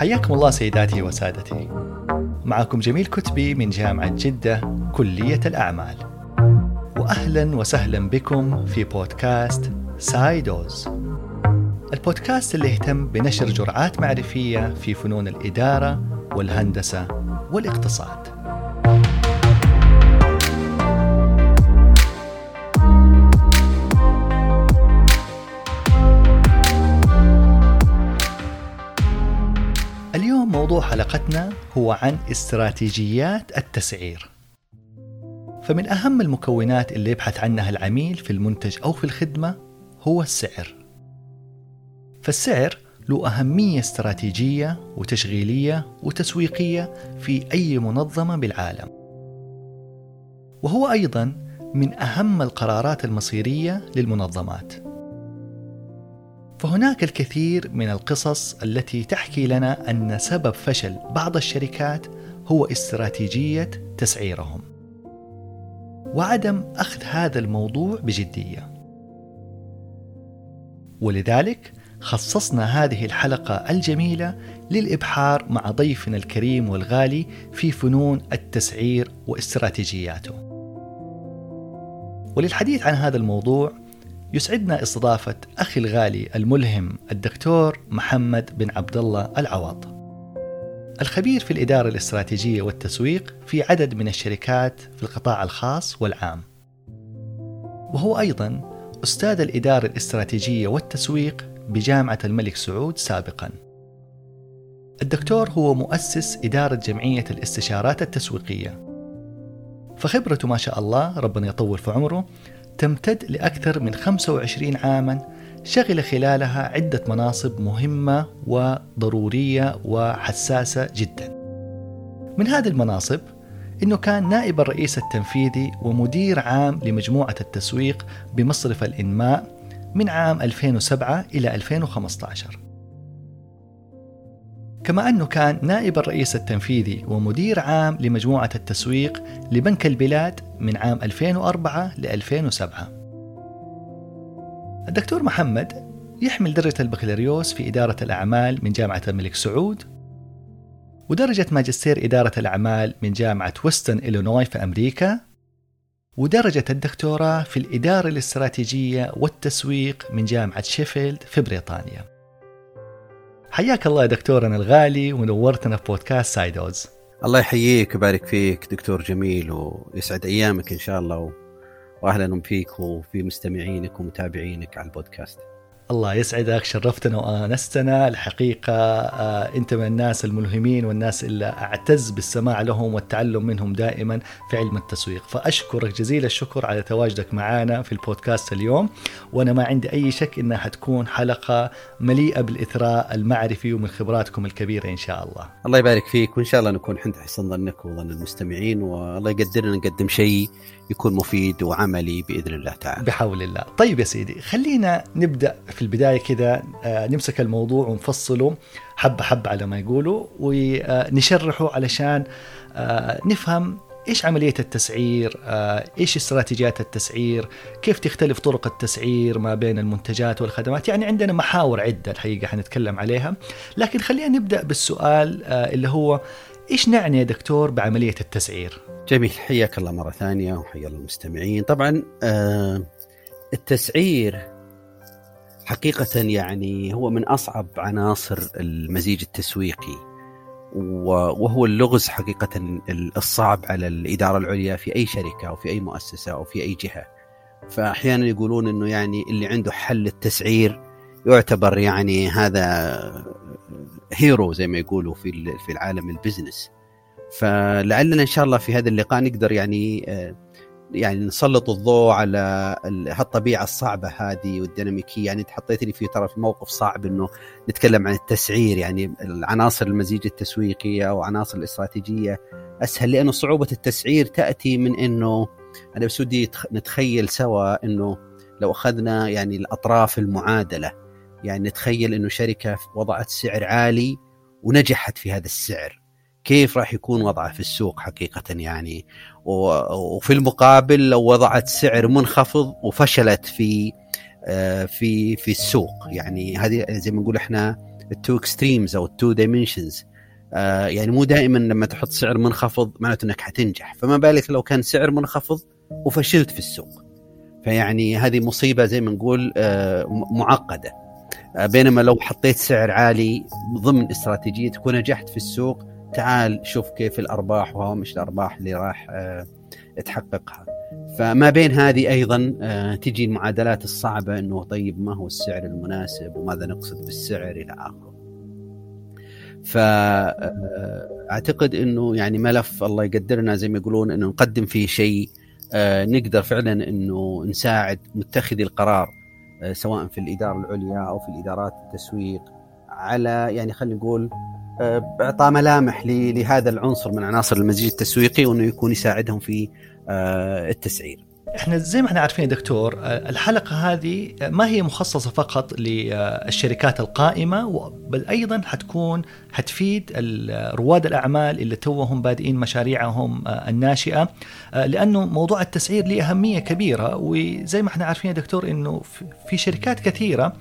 حياكم الله سيداتي وسادتي. معكم جميل كتبي من جامعة جدة كلية الأعمال. وأهلا وسهلا بكم في بودكاست سايدوز البودكاست اللي يهتم بنشر جرعات معرفية في فنون الإدارة والهندسة والإقتصاد. حلقتنا هو عن استراتيجيات التسعير. فمن أهم المكونات اللي يبحث عنها العميل في المنتج أو في الخدمة هو السعر. فالسعر له أهمية استراتيجية وتشغيلية وتسويقية في أي منظمة بالعالم. وهو أيضا من أهم القرارات المصيرية للمنظمات. فهناك الكثير من القصص التي تحكي لنا أن سبب فشل بعض الشركات هو استراتيجية تسعيرهم وعدم أخذ هذا الموضوع بجدية ولذلك خصصنا هذه الحلقة الجميلة للإبحار مع ضيفنا الكريم والغالي في فنون التسعير واستراتيجياته. وللحديث عن هذا الموضوع يسعدنا إستضافة أخي الغالي الملهم الدكتور محمد بن عبد الله العواض. الخبير في الإدارة الاستراتيجية والتسويق في عدد من الشركات في القطاع الخاص والعام. وهو أيضا أستاذ الإدارة الاستراتيجية والتسويق بجامعة الملك سعود سابقا. الدكتور هو مؤسس إدارة جمعية الاستشارات التسويقية. فخبرته ما شاء الله ربنا يطول في عمره تمتد لأكثر من 25 عاما شغل خلالها عدة مناصب مهمة وضرورية وحساسة جدا. من هذه المناصب إنه كان نائب الرئيس التنفيذي ومدير عام لمجموعة التسويق بمصرف الإنماء من عام 2007 إلى 2015 كما أنه كان نائب الرئيس التنفيذي ومدير عام لمجموعة التسويق لبنك البلاد من عام 2004 ل 2007 الدكتور محمد يحمل درجة البكالوريوس في إدارة الأعمال من جامعة الملك سعود ودرجة ماجستير إدارة الأعمال من جامعة ويسترن إلينوي في أمريكا ودرجة الدكتوراه في الإدارة الاستراتيجية والتسويق من جامعة شيفيلد في بريطانيا. حياك الله يا دكتورنا الغالي ونورتنا في بودكاست سايدوز الله يحييك ويبارك فيك دكتور جميل ويسعد أيامك إن شاء الله. واهلا فيك وفي مستمعينك ومتابعينك على البودكاست. الله يسعدك شرفتنا وآنستنا. الحقيقة آه، أنت من الناس الملهمين والناس اللي أعتز بالسماع لهم والتعلم منهم دائما في علم التسويق. فأشكرك جزيل الشكر على تواجدك معنا في البودكاست اليوم. وأنا ما عندي أي شك إنها حتكون حلقة مليئة بالإثراء المعرفي ومن خبراتكم الكبيرة إن شاء الله. الله يبارك فيك وإن شاء الله نكون حسن ظنك وظن المستمعين والله يقدرنا نقدم شيء يكون مفيد وعملي بإذن الله تعالى. بحول الله. طيب يا سيدي خلينا نبدأ في البداية كذا آه، نمسك الموضوع ونفصله حبة حبة على ما يقولوا ونشرحه علشان آه، نفهم إيش عملية التسعير؟ آه، إيش استراتيجيات التسعير؟ كيف تختلف طرق التسعير ما بين المنتجات والخدمات؟ يعني عندنا محاور عدة الحقيقة حنتكلم عليها، لكن خلينا نبدأ بالسؤال اللي هو إيش نعني يا دكتور بعملية التسعير؟ جميل حياك الله مرة ثانية وحيا الله المستمعين، طبعا آه التسعير حقيقة يعني هو من أصعب عناصر المزيج التسويقي وهو اللغز حقيقة الصعب على الإدارة العليا في أي شركة أو في أي مؤسسة أو في أي جهة. فاحيانا يقولون إنه يعني اللي عنده حل التسعير يعتبر يعني هذا hero زي ما يقولوا في في العالم ال business فلعلنا إن شاء الله في هذا اللقاء نقدر يعني آه، يعني نسلط الضوء على هالطبيعة الصعبة هذه والديناميكية. يعني إنت حطيتني في ترى في موقف صعب إنه نتكلم عن التسعير. يعني العناصر المزيج التسويقية عناصر الاستراتيجية. أسهل لأنه صعوبة التسعير تأتي من إنه أنا بس ودي نتخيل سوا إنه لو أخذنا يعني الأطراف المعادلة. يعني نتخيل إنه شركة وضعت سعر عالي ونجحت في هذا السعر. كيف راح يكون وضعها في السوق حقيقة يعني؟ وفي المقابل لو وضعت سعر منخفض وفشلت في آه، في في السوق. يعني هذه زي ما نقول إحنا ال two extremes أو ال two dimensions آه يعني مو دائما لما تحط سعر منخفض معناته إنك حتنجح. فما بالك لو كان سعر منخفض وفشلت في السوق. فيعني هذه مصيبة زي ما نقول آه معقدة. بينما لو حطيت سعر عالي ضمن استراتيجيتك ونجحت في السوق تعال شوف كيف الأرباح وهوامش الأرباح اللي راح آه تحققها. فما بين هذه أيضا آه تجي المعادلات الصعبة إنه طيب ما هو السعر المناسب وماذا نقصد بالسعر إلى آخره. فاعتقد إنه يعني ملف الله يقدرنا زي ما يقولون إنه نقدم فيه شيء آه نقدر فعلا إنه نساعد متخذي القرار آه سواء في الإدارة العليا أو في الإدارات التسويق على يعني خلينا نقول إعطاء ملامح لهذا العنصر من عناصر المزيج التسويقي وأنه يكون يساعدهم في التسعير. إحنا زي ما إحنا عارفين يا دكتور الحلقة هذه ما هي مخصصة فقط للشركات القائمة بل أيضا حتكون حتفيد رواد الأعمال اللي توهم بادئين مشاريعهم الناشئة لأنه موضوع التسعير له أهمية كبيرة وزي ما إحنا عارفين يا دكتور إنه في شركات كثيرة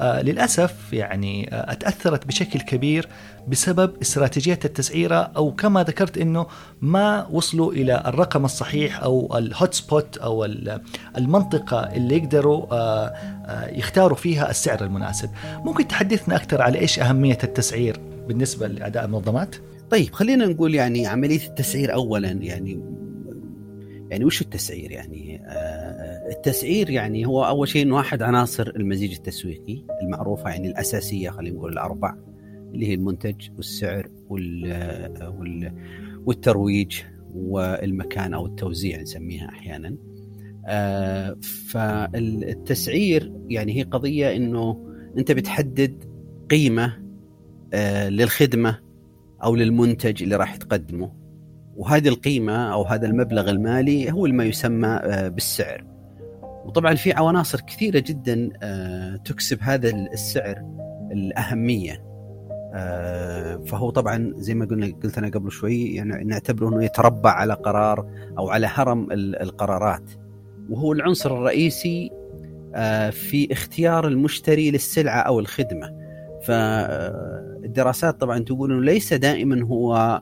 للأسف يعني أتأثرت بشكل كبير بسبب استراتيجية التسعيرة أو كما ذكرت إنه ما وصلوا إلى الرقم الصحيح أو الهوت سبوت أو المنطقة اللي يقدروا يختاروا فيها السعر المناسب. ممكن تحدثنا أكثر على إيش أهمية التسعير بالنسبة لأداء المنظمات؟ طيب خلينا نقول يعني عملية التسعير اولا يعني يعني وش التسعير يعني التسعير يعني هو أول شيء انه احد عناصر المزيج التسويقي المعروفة يعني الأساسية خلينا نقول الأربع اللي هي المنتج والسعر وال والترويج والمكان أو التوزيع نسميها أحيانا. فالتسعير يعني هي قضية إنه أنت بتحدد قيمة للخدمة أو للمنتج اللي راح تقدمه. وهذه القيمة أو هذا المبلغ المالي هو ما يسمى بالسعر. وطبعا في عناصر كثيرة جدا تكسب هذا السعر الأهمية. فهو طبعا زي ما قلنا قلت أنا قبل شوي يعني نعتبره إنه يتربع على قرار أو على هرم القرارات. وهو العنصر الرئيسي في اختيار المشتري للسلعة أو الخدمة. فالدراسات طبعا تقول إنه ليس دائما هو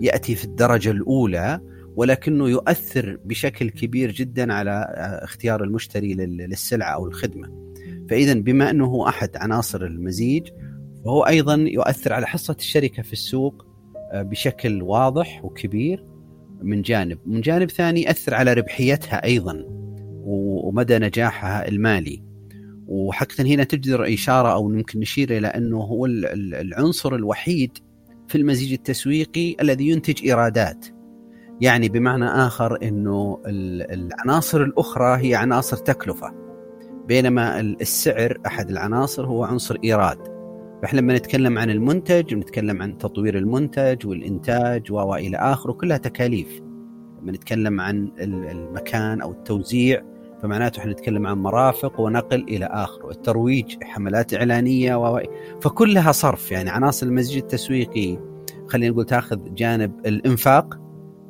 يأتي في الدرجة الأولى ولكنه يؤثر بشكل كبير جدا على اختيار المشتري للسلعة أو الخدمة. فاذا بما إنه هو أحد عناصر المزيج فهو أيضا يؤثر على حصة الشركة في السوق بشكل واضح وكبير من جانب، من جانب ثاني ياثر على ربحيتها أيضا ومدى نجاحها المالي. وحقيقه هنا تجدر إشارة أو ممكن نشير إلى أنه هو العنصر الوحيد في المزيج التسويقي الذي ينتج إيرادات. يعني بمعنى آخر إنه العناصر الأخرى هي عناصر تكلفة. بينما السعر أحد العناصر هو عنصر إيراد. فإحنا لما نتكلم عن المنتج ونتكلم عن تطوير المنتج والإنتاج وإلى آخره كلها تكاليف. لما نتكلم عن المكان أو التوزيع فمعناته إحنا نتكلم عن مرافق ونقل إلى اخره الترويج حملات إعلانية و... فكلها صرف. يعني عناصر المزيج التسويقي خلينا نقول تأخذ جانب الإنفاق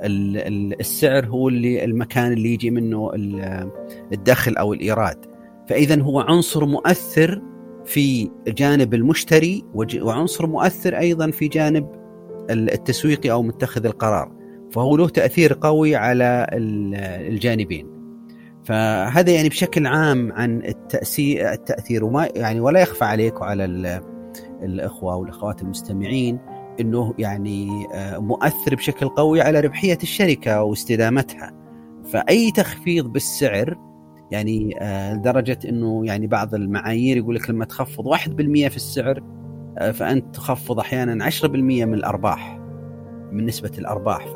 السعر هو اللي المكان اللي يجي منه الدخل أو الإيراد. فاذا هو عنصر مؤثر في جانب المشتري وعنصر مؤثر أيضا في جانب التسويقي أو متخذ القرار. فهو له تأثير قوي على الجانبين. فهذا يعني بشكل عام عن التاثير التأثير. وما يعني ولا يخفى عليك وعلى الإخوة والأخوات المستمعين إنه يعني مؤثر بشكل قوي على ربحية الشركة واستدامتها. فأي تخفيض بالسعر يعني لدرجة إنه يعني بعض المعايير يقول لك لما تخفض 1% في السعر فأنت تخفض أحيانا 10% من الأرباح من نسبة الأرباح.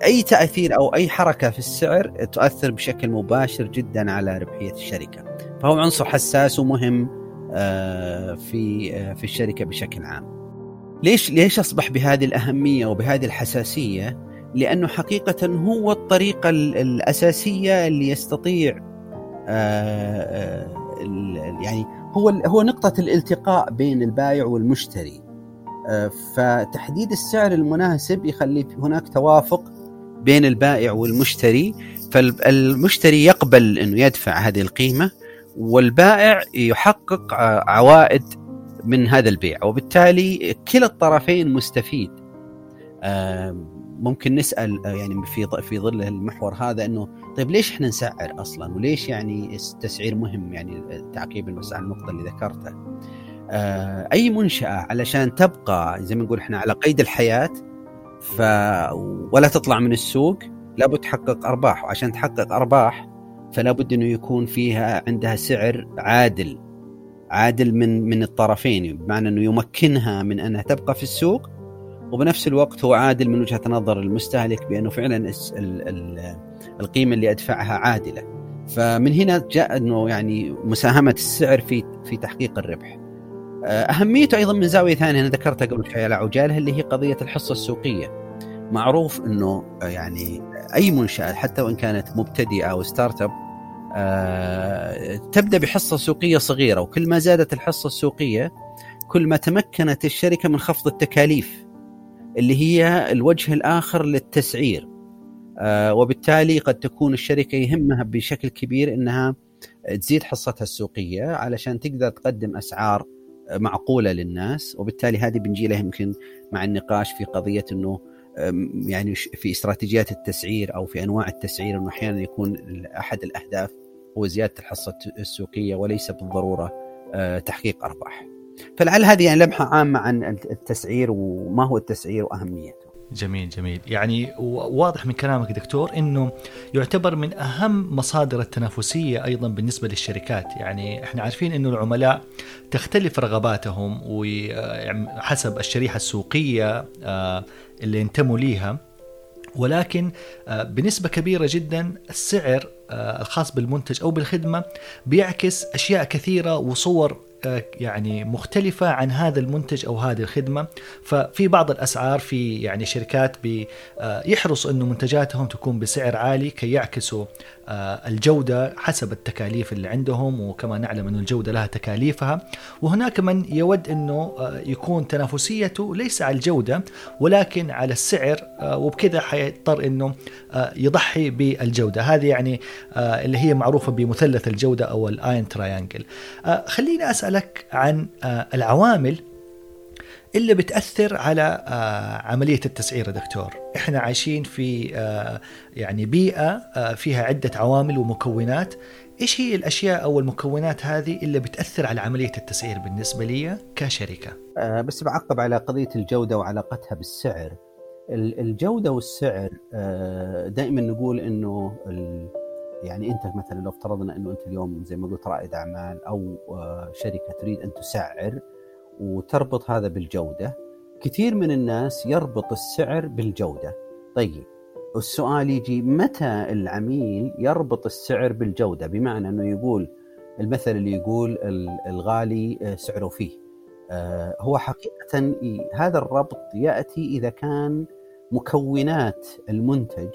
فاي تأثير أو أي حركة في السعر تؤثر بشكل مباشر جدا على ربحية الشركة فهو عنصر حساس ومهم في في الشركة بشكل عام ليش ليش أصبح بهذه الأهمية وبهذه الحساسية؟ لأنه حقيقة هو الطريقة الأساسية اللي يستطيع يعني هو هو نقطة الالتقاء بين البائع والمشتري. فتحديد السعر المناسب يخلي هناك توافق بين البائع والمشتري فالمشتري يقبل إنه يدفع هذه القيمة والبائع يحقق عوائد من هذا البيع وبالتالي كلا الطرفين مستفيد. ممكن نسأل يعني في في ظل المحور هذا إنه طيب ليش إحنا نسعر أصلا؟ وليش يعني التسعير مهم؟ يعني تعقيب بس على النقطة اللي ذكرتها. آه، أي منشأة علشان تبقى زي ما نقول إحنا على قيد الحياة ف ولا تطلع من السوق لابد تحقق أرباح وعشان تحقق أرباح فلا بد إنه يكون فيها عندها سعر عادل عادل من من الطرفين بمعنى إنه يمكنها من أنها تبقى في السوق وبنفس الوقت هو عادل من وجهة نظر المستهلك بأنه فعلا القيمة اللي أدفعها عادلة. فمن هنا جاء إنه يعني مساهمة السعر في في تحقيق الربح. آه، أهميته أيضا من زاوية ثانية أنا ذكرتها قبل شوي على عجالة اللي هي قضية الحصة السوقية. معروف إنه يعني أي منشأة حتى وإن كانت مبتدئة أو startup آه، تبدأ بحصة سوقية صغيرة وكل ما زادت الحصة السوقية كل ما تمكنت الشركة من خفض التكاليف اللي هي الوجه الآخر للتسعير آه، وبالتالي قد تكون الشركة يهمها بشكل كبير إنها تزيد حصتها السوقية علشان تقدر تقدم أسعار معقولة للناس وبالتالي هذه بنجي لها يمكن مع النقاش في قضية إنه يعني في استراتيجيات التسعير أو في أنواع التسعير إنه أحيانا يكون أحد الأهداف هو زيادة الحصة السوقية وليس بالضرورة آه، تحقيق أرباح. فلعل هذه يعني لمحة عامة عن التسعير وما هو التسعير وأهميته. جميل جميل. يعني واضح من كلامك دكتور إنه يعتبر من أهم مصادر التنافسية أيضا بالنسبة للشركات. يعني إحنا عارفين إنه العملاء تختلف رغباتهم وحسب الشريحة السوقية آه، اللي ينتموا ليها. ولكن آه، بنسبة كبيرة جدا السعر آه، الخاص بالمنتج أو بالخدمة بيعكس أشياء كثيرة وصور يعني مختلفة عن هذا المنتج أو هذه الخدمة. ففي بعض الأسعار في يعني شركات بيحرصوا أنه منتجاتهم تكون بسعر عالي كي يعكسوا آه، الجودة حسب التكاليف اللي عندهم وكما نعلم أن الجودة لها تكاليفها. وهناك من يود أنه آه، يكون تنافسيته ليس على الجودة ولكن على السعر وبكذا حيضطر أنه يضحي بالجودة. هذه يعني اللي هي معروفة بمثلث الجودة أو الآين تراينجل خليني أسأل اسالك عن آه، العوامل اللي بتأثر على آه، عملية التسعير دكتور. إحنا عايشين في آه، يعني بيئة فيها عدة عوامل ومكونات. إيش هي الأشياء أو المكونات هذه اللي بتأثر على عملية التسعير بالنسبة لي كشركة؟ بس بعقب على قضية الجودة وعلاقتها بالسعر. الجودة والسعر دائما نقول إنه يعني أنت مثلا لو افترضنا إنه أنت اليوم زي ما قلت رائد أعمال أو آه، شركة تريد أن تسعر وتربط هذا بالجودة كثير من الناس يربط السعر بالجودة. طيب السؤال يجي متى العميل يربط السعر بالجودة؟ بمعنى إنه يقول المثل اللي يقول الغالي آه، سعره فيه. آه، هو حقيقة هذا الربط يأتي إذا كان مكونات المنتج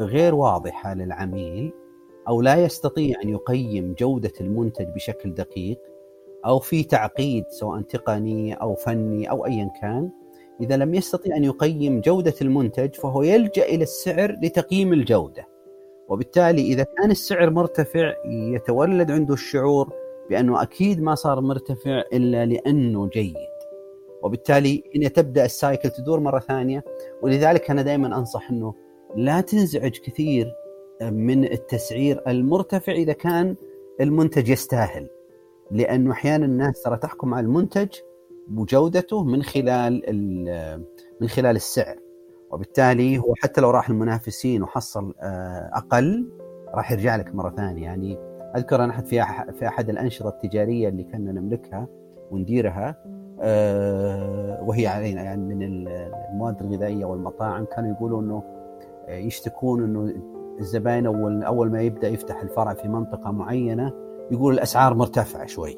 غير واضحة للعميل أو لا يستطيع أن يقيم جودة المنتج بشكل دقيق أو في تعقيد سواء تقني أو فني أو ايا كان إذا لم يستطيع أن يقيم جودة المنتج فهو يلجأ إلى السعر لتقييم الجودة. وبالتالي إذا كان السعر مرتفع يتولد عنده الشعور بأنه أكيد ما صار مرتفع إلا لأنه جيد. وبالتالي هنا تبدأ السايكل تدور مرة ثانية ولذلك أنا دائما أنصح إنه لا تنزعج كثير من التسعير المرتفع إذا كان المنتج يستاهل. لأنه أحيانا الناس ترى تحكم على المنتج وجودته من خلال من خلال السعر. وبالتالي هو حتى لو راح المنافسين وحصل آه، أقل راح يرجع لك مرة ثانية. يعني أذكر أنا في في أحد الأنشطة التجارية اللي كنا نملكها ونديرها آه، وهي علينا. يعني من المواد الغذائية والمطاعم كانوا يقولوا إنه آه، يشتكون إنه الزباين اول أول ما يبدأ يفتح الفرع في منطقة معينة يقول الأسعار مرتفعة شوي.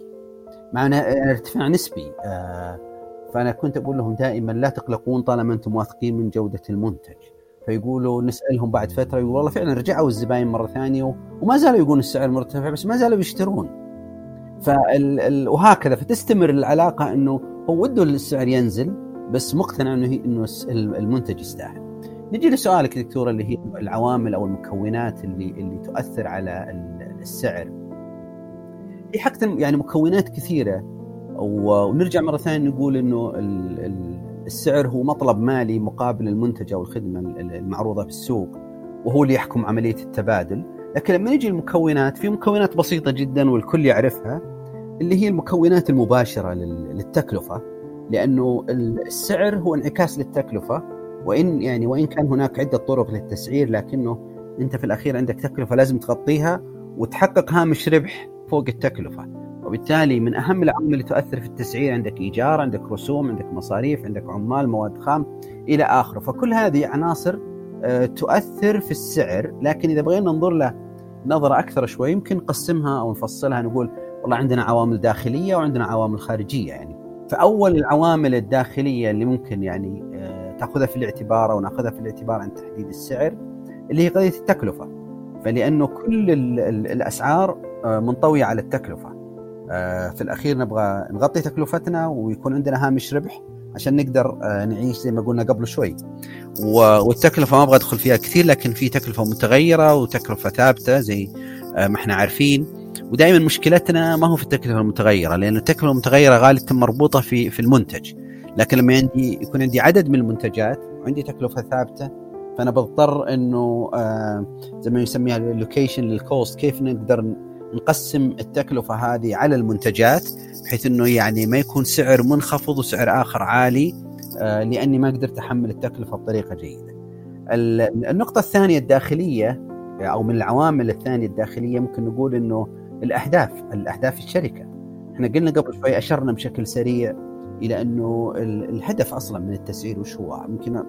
مع ارتفاع نسبي. آه، فأنا كنت أقول لهم دائما لا تقلقون طالما أنتم واثقين من جودة المنتج. فيقولوا نسألهم بعد فترة يقول والله فعلا رجعوا الزباين مرة ثانية وما زالوا يقولون السعر مرتفع بس ما زالوا يشترون. فال... وهكذا. فتستمر العلاقة إنه هو وده السعر ينزل بس مقتنع إنه إنه المنتج يستاهل. نجي لسؤالك دكتور اللي هي العوامل أو المكونات اللي اللي تؤثر على السعر. في حقيقه يعني مكونات كثيرة ونرجع مرة ثانية نقول إنه السعر هو مطلب مالي مقابل المنتج أو الخدمة المعروضة في السوق وهو اللي يحكم عملية التبادل لكن لما نجي المكونات في مكونات بسيطة جدا والكل يعرفها اللي هي المكونات المباشرة للتكلفة لأنه السعر هو انعكاس للتكلفة وإن يعني وإن كان هناك عدة طرق للتسعير لكنه أنت في الأخير عندك تكلفة لازم تغطيها وتحقق هامش ربح فوق التكلفة. وبالتالي من أهم العوامل اللي تؤثر في التسعير عندك إيجار عندك رسوم عندك مصاريف عندك عمال مواد خام إلى آخره. فكل هذه عناصر آه، تؤثر في السعر لكن إذا بغينا ننظر له نظرة أكثر شوي يمكن نقسمها أو نفصلها نقول والله عندنا عوامل داخلية وعندنا عوامل خارجية يعني. فأول العوامل الداخلية اللي ممكن يعني آه، تأخذها في الاعتبار أو ناخذها في الاعتبار عند تحديد السعر اللي هي قضية التكلفة. فلأنه كل الأسعار آه، منطوية على التكلفة. آه، في الأخير نبغى نغطي تكلفتنا ويكون عندنا هامش ربح عشان نقدر نعيش زي ما قلنا قبل شوي. والتكلفة ما أبغى أدخل فيها كثير لكن في تكلفة متغيرة وتكلفة ثابتة زي ما إحنا عارفين. ودائما مشكلتنا ما هو في التكلفة المتغيرة لأن التكلفة المتغيرة غالبا مربوطة في في المنتج. لكن لما عندي يكون عندي عدد من المنتجات وعندي تكلفة ثابتة فأنا بضطر إنه آه زي ما يسميها ال allocation لل cost كيف نقدر نقسم التكلفة هذه على المنتجات بحيث إنه يعني ما يكون سعر منخفض وسعر آخر عالي آه لأني ما قدرت أحمل التكلفة بطريقة جيدة. النقطة الثانية الداخلية أو من العوامل الثانية الداخلية ممكن نقول إنه الأهداف الأهداف الشركة إحنا قلنا قبل شوي أشرنا بشكل سريع إلى أنه الهدف أصلا من التسعير وش هو؟ يمكن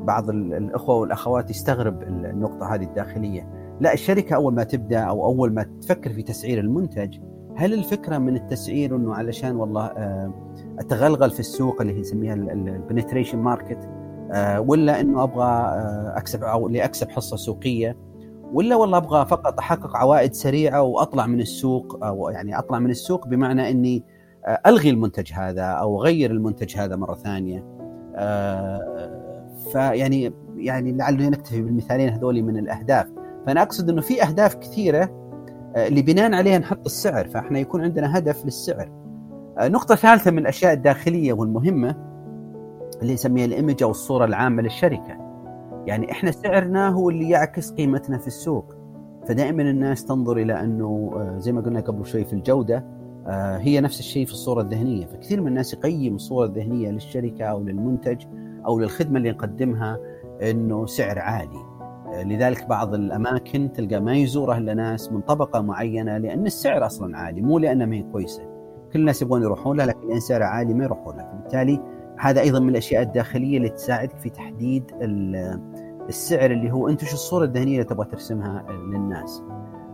بعض الأخوة والأخوات يستغرب النقطة هذه الداخلية. لا الشركة أول ما تبدأ أو أول ما تفكر في تسعير المنتج هل الفكرة من التسعير إنه علشان والله آه، أتغلغل في السوق اللي هي نسميها ال penetration market آه، ولا إنه أبغى آه، أكسب أو لاكسب حصة سوقية ولا والله أبغى فقط أحقق عوائد سريعة وأطلع من السوق أو يعني أطلع من السوق بمعنى إني ألغي المنتج هذا أو أغير المنتج هذا مرة ثانية. آه، فيعني يعني لعلنا نكتفي بالمثالين هذول من الأهداف. فأنا أقصد إنه في أهداف كثيرة آه، اللي بناء عليها نحط السعر. فإحنا يكون عندنا هدف للسعر. نقطة ثالثة من الأشياء الداخلية والمهمة اللي نسميها الإيمج أو الصورة العامة للشركة. يعني إحنا سعرنا هو اللي يعكس قيمتنا في السوق. فدائما الناس تنظر إلى أنه آه، زي ما قلنا قبل شوي في الجودة آه، هي نفس الشيء في الصورة الذهنية. فكثير من الناس يقيم الصورة الذهنية للشركة أو للمنتج أو للخدمة اللي نقدمها إنه سعر عالي. آه، لذلك بعض الأماكن تلقى ما يزورها إلا ناس من طبقة معينة لأن السعر أصلا عالي مو لانها ما هي كويسة. كل الناس يبغون يروحون لها لكن لأن سعرها عالي ما يروحون لها فبالتالي هذا أيضا من الأشياء الداخلية اللي تساعدك في تحديد السعر اللي هو أنت شو الصورة الذهنية اللي تبغى ترسمها للناس.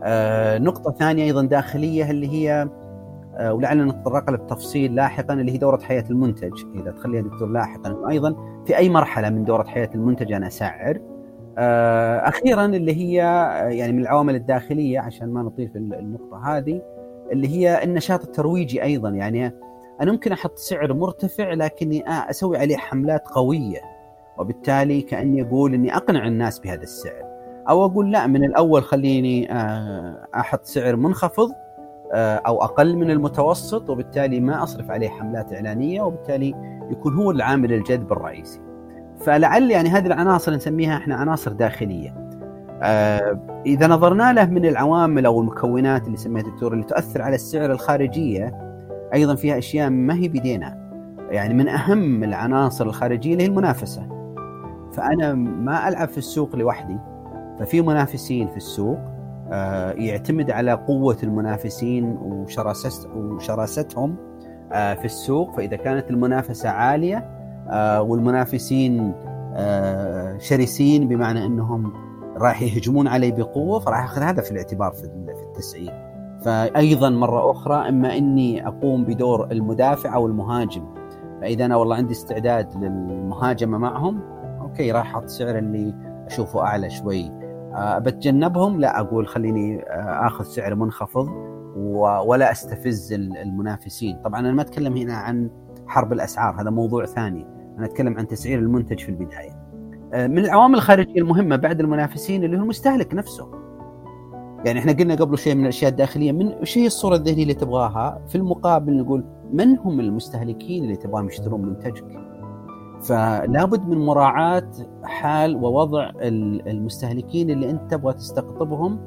آه نقطة ثانية أيضا داخلية اللي هي آه ولعلنا نتطرق لها بالتفصيل لاحقا اللي هي دورة حياة المنتج. إذا تخليها دكتور لاحقا أيضا في أي مرحلة من دورة حياة المنتج أنا اسعر. آه أخيرا اللي هي آه، يعني من العوامل الداخلية عشان ما نطيل في النقطة هذه اللي هي النشاط الترويجي أيضا. يعني أنا ممكن أحط سعر مرتفع لكني أسوي عليه حملات قوية وبالتالي كأني أقول إني أقنع الناس بهذا السعر. أو أقول لا من الأول خليني آه، أحط سعر منخفض آه، أو أقل من المتوسط وبالتالي ما أصرف عليه حملات إعلانية وبالتالي يكون هو العامل الجذب الرئيسي. فلعل يعني هذه العناصر نسميها إحنا عناصر داخلية. آه، إذا نظرنا له من العوامل أو المكونات اللي سميها الدكتور اللي تؤثر على السعر الخارجية أيضا فيها أشياء ما هي بيدينا يعني من أهم العناصر الخارجية اللي هي المنافسة فأنا ما ألعب في السوق لوحدي ففي منافسين في السوق آه، يعتمد على قوة المنافسين وشراستهم آه، في السوق. فإذا كانت المنافسة عالية آه، والمنافسين شرسين بمعنى إنهم راح يهجمون علي بقوة فراح أخذ هذا في الاعتبار في التسعير. فايضا مرة أخرى إما إني أقوم بدور المدافع أو المهاجم. فإذا أنا والله عندي استعداد للمهاجمة معهم أوكي راح أحط سعر اللي أشوفه أعلى شوي. بتجنبهم. لا أقول خليني آه، آخذ سعر منخفض ولا أستفز المنافسين. طبعا أنا ما أتكلم هنا عن حرب الأسعار هذا موضوع ثاني. أنا أتكلم عن تسعير المنتج في البداية. آه، من العوامل الخارجية المهمة بعد المنافسين اللي هو المستهلك نفسه. يعني إحنا قلنا قبل شيء من الأشياء الداخلية من وش هي الصورة الذهنية اللي تبغاها في المقابل نقول من هم المستهلكين اللي تبغاهم يشترون منتجك؟ فلا بد من مراعاة حال ووضع المستهلكين اللي أنت تبغى تستقطبهم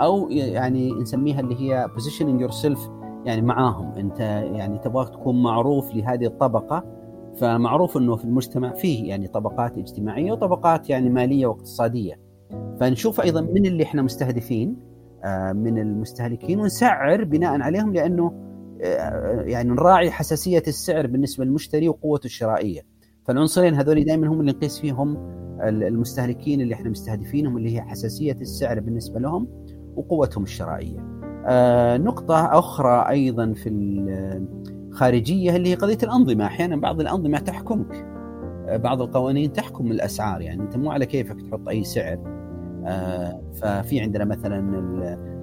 أو يعني نسميها اللي هي positioning yourself يعني معاهم. أنت يعني تبغى تكون معروف لهذه الطبقة فمعروف أنه في المجتمع فيه يعني طبقات اجتماعية وطبقات يعني مالية واقتصادية. فنشوف أيضا من اللي إحنا مستهدفين آه، من المستهلكين ونسعر بناء عليهم لأنه آه، يعني نراعي حساسية السعر بالنسبة للمشتري وقوته الشرائية. فالعنصرين هذول دائما هم اللي نقيس فيهم المستهلكين اللي إحنا مستهدفينهم اللي هي حساسية السعر بالنسبة لهم وقوتهم الشرائية. آه نقطة أخرى أيضا في الخارجيه اللي هي قضية الأنظمة، أحيانا بعض الأنظمة تحكمك. آه بعض القوانين تحكم الأسعار يعني أنت مو على كيفك تحط أي سعر. آه ففي عندنا مثلا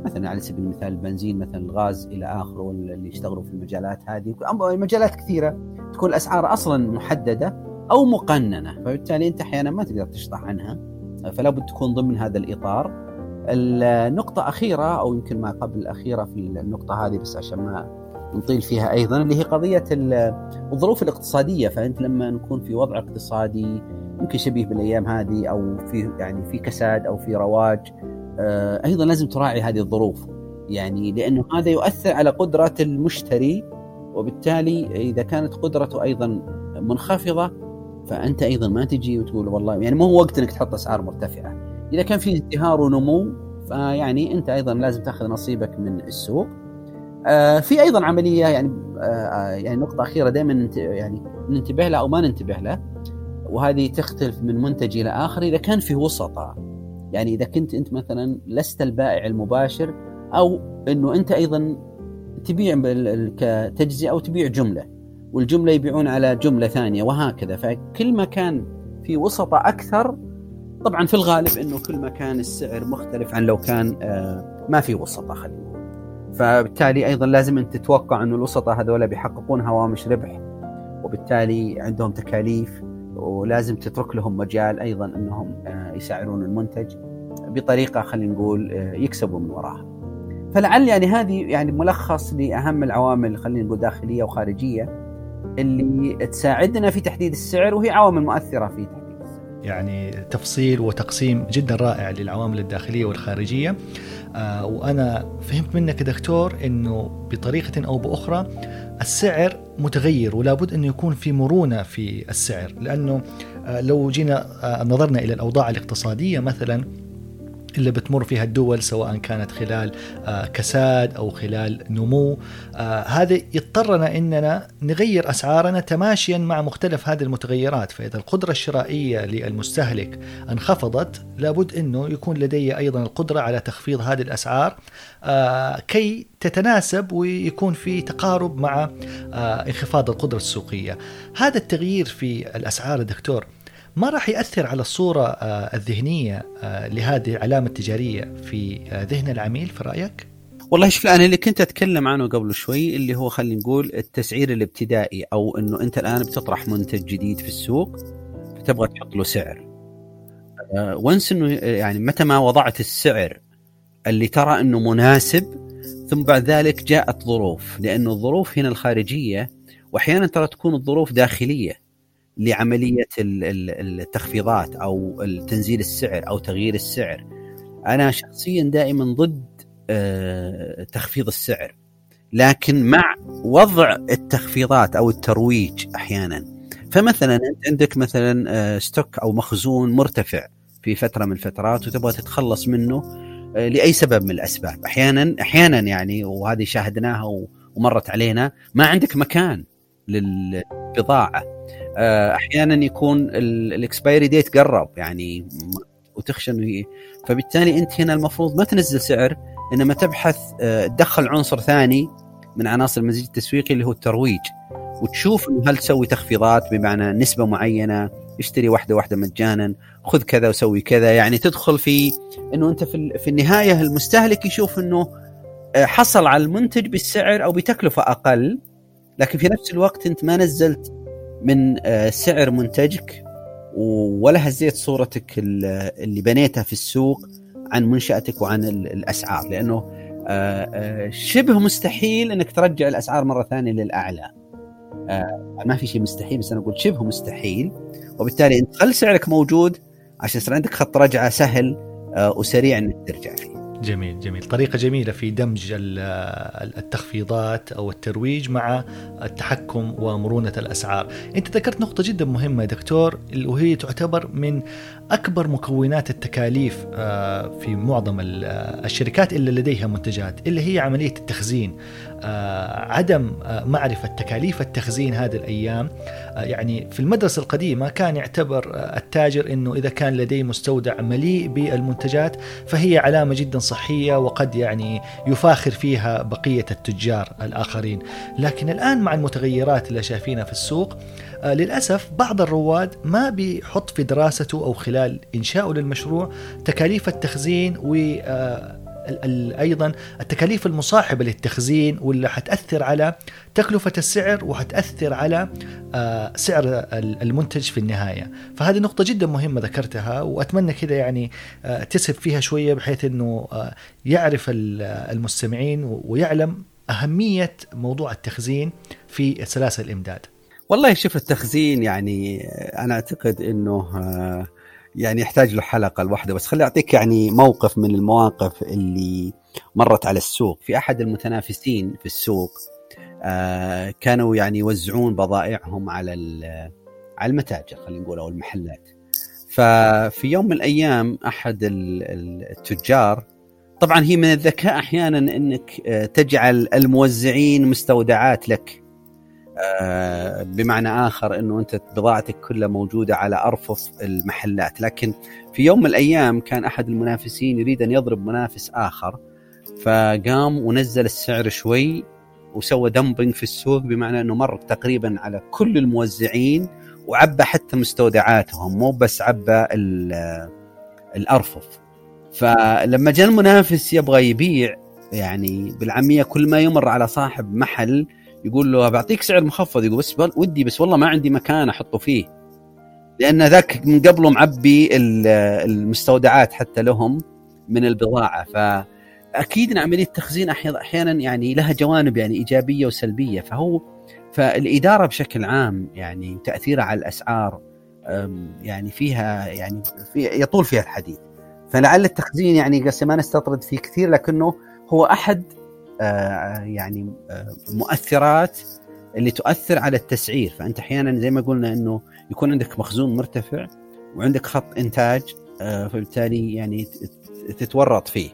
مثلا على سبيل المثال البنزين مثلا الغاز إلى آخره اللي يشتغلوا في المجالات هذه مجالات كثيرة تكون الأسعار أصلا محددة أو مقننة. فبالتالي أنت أحيانا ما تقدر تشطح عنها فلا بد تكون ضمن هذا الإطار. النقطة أخيرة أو يمكن ما قبل الأخيرة في النقطة هذه بس عشان ما نطيل فيها أيضا اللي هي قضية الظروف الاقتصادية. فأنت لما نكون في وضع اقتصادي يمكن شبيه بالأيام هذه أو في يعني في كساد أو في رواج آه، أيضا لازم تراعي هذه الظروف. يعني لأنه هذا يؤثر على قدرة المشتري وبالتالي إذا كانت قدرته أيضا منخفضة فأنت أيضا ما تجي وتقول والله يعني مو وقت إنك تحط أسعار مرتفعة. إذا كان في ازدهار ونمو فيعني أنت أيضا لازم تأخذ نصيبك من السوق. آه في أيضا عملية يعني آه، يعني نقطة أخيرة دائما يعني ننتبه لها أو ما ننتبه لها وهذه تختلف من منتج إلى آخر. إذا كان في وسطاء يعني إذا كنت أنت مثلا لست البائع المباشر أو إنه أنت أيضا تبيع كتجزئة أو تبيع جملة والجملة يبيعون على جملة ثانية وهكذا. فكل ما كان في وسطة أكثر طبعا في الغالب إنه كل ما كان السعر مختلف عن لو كان آه، ما في وسطة خلينا نقول. فبالتالي أيضا لازم أنت تتوقع إنه الوسطاء هذول بيحققون هوامش ربح وبالتالي عندهم تكاليف ولازم تترك لهم مجال أيضا إنهم آه، يسعرون المنتج بطريقة خلينا نقول آه، يكسبوا من وراها. فلعل يعني هذه يعني ملخص لأهم العوامل خلينا نقول داخلية وخارجية. اللي تساعدنا في تحديد السعر وهي عوامل مؤثرة في تحديد. يعني تفصيل وتقسيم جدا رائع للعوامل الداخلية والخارجية آه وأنا فهمت منك دكتور إنه بطريقة أو بأخرى السعر متغير ولا بد إنه يكون في مرونة في السعر لأنه آه لو جينا آه نظرنا إلى الأوضاع الاقتصادية مثلا اللي بتمر فيها الدول سواء كانت خلال آه، كساد أو خلال نمو. آه، هذا يضطرنا إننا نغير أسعارنا تماشيا مع مختلف هذه المتغيرات. فإذا القدرة الشرائية للمستهلك انخفضت لابد إنه يكون لدي أيضا القدرة على تخفيض هذه الأسعار آه، كي تتناسب ويكون في تقارب مع انخفاض القدرة السوقية. هذا التغيير في الأسعار دكتور ما راح يأثر على الصورة آه، الذهنية آه، لهذه العلامة التجارية في آه، ذهن العميل في رأيك؟ والله شوف أنا اللي كنت أتكلم عنه قبل شوي اللي هو خلينا نقول التسعير الابتدائي أو إنه أنت الآن بتطرح منتج جديد في السوق فتبغى تحط له سعر. وانس إنه يعني متى ما وضعت السعر اللي ترى إنه مناسب ثم بعد ذلك جاءت ظروف لأنه الظروف هنا الخارجية وأحيانا ترى تكون الظروف داخلية لعملية التخفيضات أو تنزيل السعر أو تغيير السعر. أنا شخصيا دائما ضد آه، تخفيض السعر لكن مع وضع التخفيضات أو الترويج أحيانا. فمثلا أنت عندك مثلا آه، stock أو مخزون مرتفع في فترة من الفترات وتبغى تتخلص منه آه، لأي سبب من الأسباب. أحيانا أحيانا يعني وهذه شاهدناها ومرت علينا ما عندك مكان للبضاعة. أحيانا يكون ال expiry date قرب يعني وتخشى إنه فبالتالي أنت هنا المفروض ما تنزل سعر إنما تبحث آه، تدخل عنصر ثاني من عناصر المزيج التسويقي اللي هو الترويج وتشوف إنه هل تسوي تخفيضات بمعنى نسبة معينة اشتري واحدة واحدة مجانا خذ كذا وسوي كذا يعني تدخل في إنه أنت في في النهاية المستهلك يشوف إنه آه، حصل على المنتج بالسعر أو بتكلفة أقل لكن في نفس الوقت أنت ما نزلت من آه، سعر منتجك ولا هزيت صورتك اللي بنيتها في السوق عن منشأتك وعن الأسعار لأنه شبه مستحيل إنك ترجع الأسعار مرة ثانية للأعلى. ما في شيء مستحيل بس أنا أقول شبه مستحيل. وبالتالي انت خل سعرك موجود عشان يصير عندك خط رجعة سهل وسريع إنك ترجع فيه. جميل جميل. طريقة جميلة في دمج التخفيضات أو الترويج مع التحكم ومرونة الأسعار. أنت ذكرت نقطة جدا مهمة دكتور وهي تعتبر من أكبر مكونات التكاليف آه، في معظم الشركات اللي لديها منتجات اللي هي عملية التخزين. آه، عدم آه، معرفة تكاليف التخزين هذه الأيام. يعني في المدرسة القديمة كان يعتبر التاجر أنه إذا كان لديه مستودع مليء بالمنتجات فهي علامة جدا صحية وقد يعني يفاخر فيها بقية التجار الآخرين. لكن الآن مع المتغيرات اللي شايفينها في السوق آه، للأسف بعض الرواد ما بيحط في دراسته أو خلال إنشائه للمشروع تكاليف التخزين و آه، أيضا التكاليف المصاحبة للتخزين واللي حتأثر على تكلفة السعر وحتأثر على آه، سعر المنتج في النهاية. فهذه نقطة جدا مهمة ذكرتها وأتمنى كذا يعني آه، تسهب فيها شوية بحيث إنه يعرف المستمعين ويعلم أهمية موضوع التخزين في سلاسل الإمداد. والله شوف التخزين يعني أنا أعتقد إنه يعني يحتاج له حلقة لوحده. بس خلي أعطيك يعني موقف من المواقف اللي مرت على السوق. في أحد المتنافسين في السوق آه كانوا يعني يوزعون بضائعهم على على المتاجر خلينا نقول أو المحلات. ففي يوم من الأيام أحد التجار طبعا هي من الذكاء أحيانا إنك آه، تجعل الموزعين مستودعات لك. بمعنى آخر إنه أنت بضاعتك كلها موجودة على أرفف المحلات. لكن في يوم من الأيام كان أحد المنافسين يريد أن يضرب منافس آخر فقام ونزل السعر شوي وسوى دمبنج في السوق بمعنى إنه مر تقريبا على كل الموزعين وعبى حتى مستودعاتهم مو بس عبى الأرفف. فلما جاء المنافس يبغى يبيع يعني بالعامية كل ما يمر على صاحب محل يقول له بعطيك سعر مخفض. يقول بس ودي بس والله ما عندي مكان أحطه فيه. لأن ذاك من قبله معبي المستودعات حتى لهم من البضاعة. فأكيد إن عملية التخزين أحيانا يعني لها جوانب يعني إيجابية وسلبية. فهو فالإدارة بشكل عام يعني تأثيرها على الأسعار يعني فيها يعني في يطول فيها الحديث. فلعل التخزين يعني ما نستطرد فيه كثير لكنه هو أحد يعني آه، مؤثرات اللي تؤثر على التسعير. فأنت أحيانا زي ما قلنا إنه يكون عندك مخزون مرتفع وعندك خط إنتاج آه، فبالتالي يعني تتورط فيه.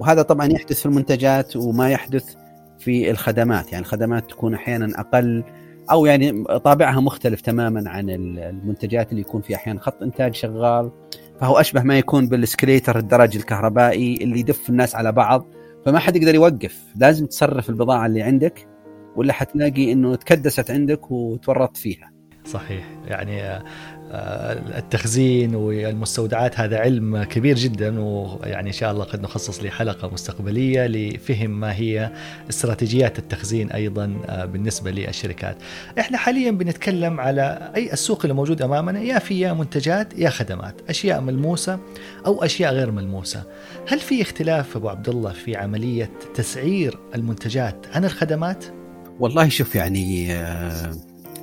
وهذا طبعا يحدث في المنتجات وما يحدث في الخدمات. يعني الخدمات تكون أحيانا أقل أو يعني طابعها مختلف تماما عن المنتجات اللي يكون فيها أحيانا خط إنتاج شغال. فهو أشبه ما يكون بالسكليتر الدرج الكهربائي اللي يدف الناس على بعض فما حد يقدر يوقف. لازم تصرف البضاعة اللي عندك ولا حتلاقي إنه تكدست عندك وتورطت فيها. صحيح. يعني التخزين والمستودعات هذا علم كبير جدا ويعني إن شاء الله قد نخصص له حلقه مستقبلية لفهم ما هي استراتيجيات التخزين أيضا آه، بالنسبة للشركات. إحنا حاليا بنتكلم على أي السوق اللي موجود أمامنا يا في يا منتجات يا خدمات، أشياء ملموسة أو أشياء غير ملموسة. هل في اختلاف أبو عبد الله في عملية تسعير المنتجات عن الخدمات؟ والله شوف يعني آه،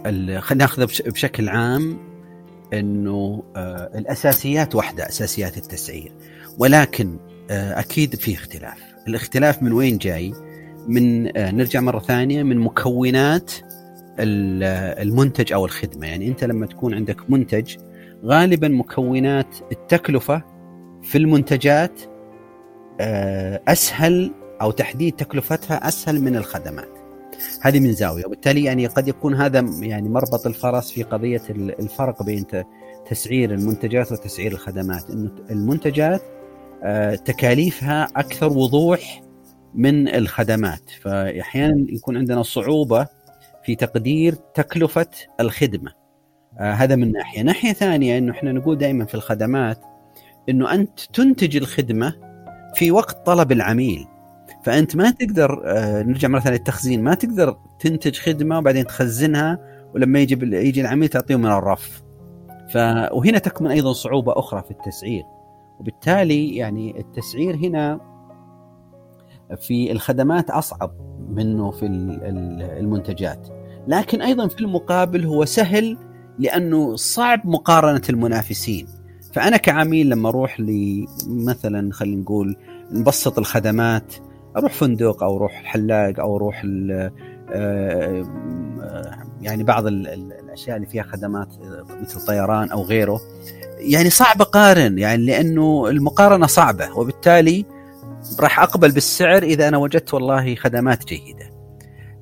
خلينا ناخذه بشكل عام إنه آه، الأساسيات واحدة أساسيات التسعير. ولكن آه، أكيد في اختلاف. الاختلاف من وين جاي؟ من آه، نرجع مرة ثانية من مكونات المنتج أو الخدمة. يعني أنت لما تكون عندك منتج غالبا مكونات التكلفة في المنتجات أسهل أو تحديد تكلفتها أسهل من الخدمات. هذه من زاوية. وبالتالي يعني قد يكون هذا يعني مربط الفرس في قضية الفرق بين تسعير المنتجات وتسعير الخدمات. إنه المنتجات آه، تكاليفها أكثر وضوح من الخدمات. فأحيانا يكون عندنا صعوبة في تقدير تكلفة الخدمة. آه، هذا من ناحية. ناحية ثانية إنه إحنا نقول دائما في الخدمات إنه أنت تنتج الخدمة في وقت طلب العميل. فأنت ما تقدر آه، نرجع مرة ثانية للتخزين. ما تقدر تنتج خدمة وبعدين تخزنها ولما يجي يجي العميل تعطيه من الرف. ف وهنا تكمن أيضا صعوبة أخرى في التسعير. وبالتالي يعني التسعير هنا في الخدمات أصعب منه في المنتجات. لكن أيضا في المقابل هو سهل لأنه صعب مقارنة المنافسين. فأنا كعميل لما أروح مثلا خلينا نقول نبسط الخدمات أروح فندق أو أروح الحلاق أو أروح آه، يعني بعض الأشياء اللي فيها خدمات مثل طيران أو غيره يعني صعب اقارن يعني لأنه المقارنة صعبة وبالتالي راح أقبل بالسعر إذا أنا وجدت والله خدمات جيدة.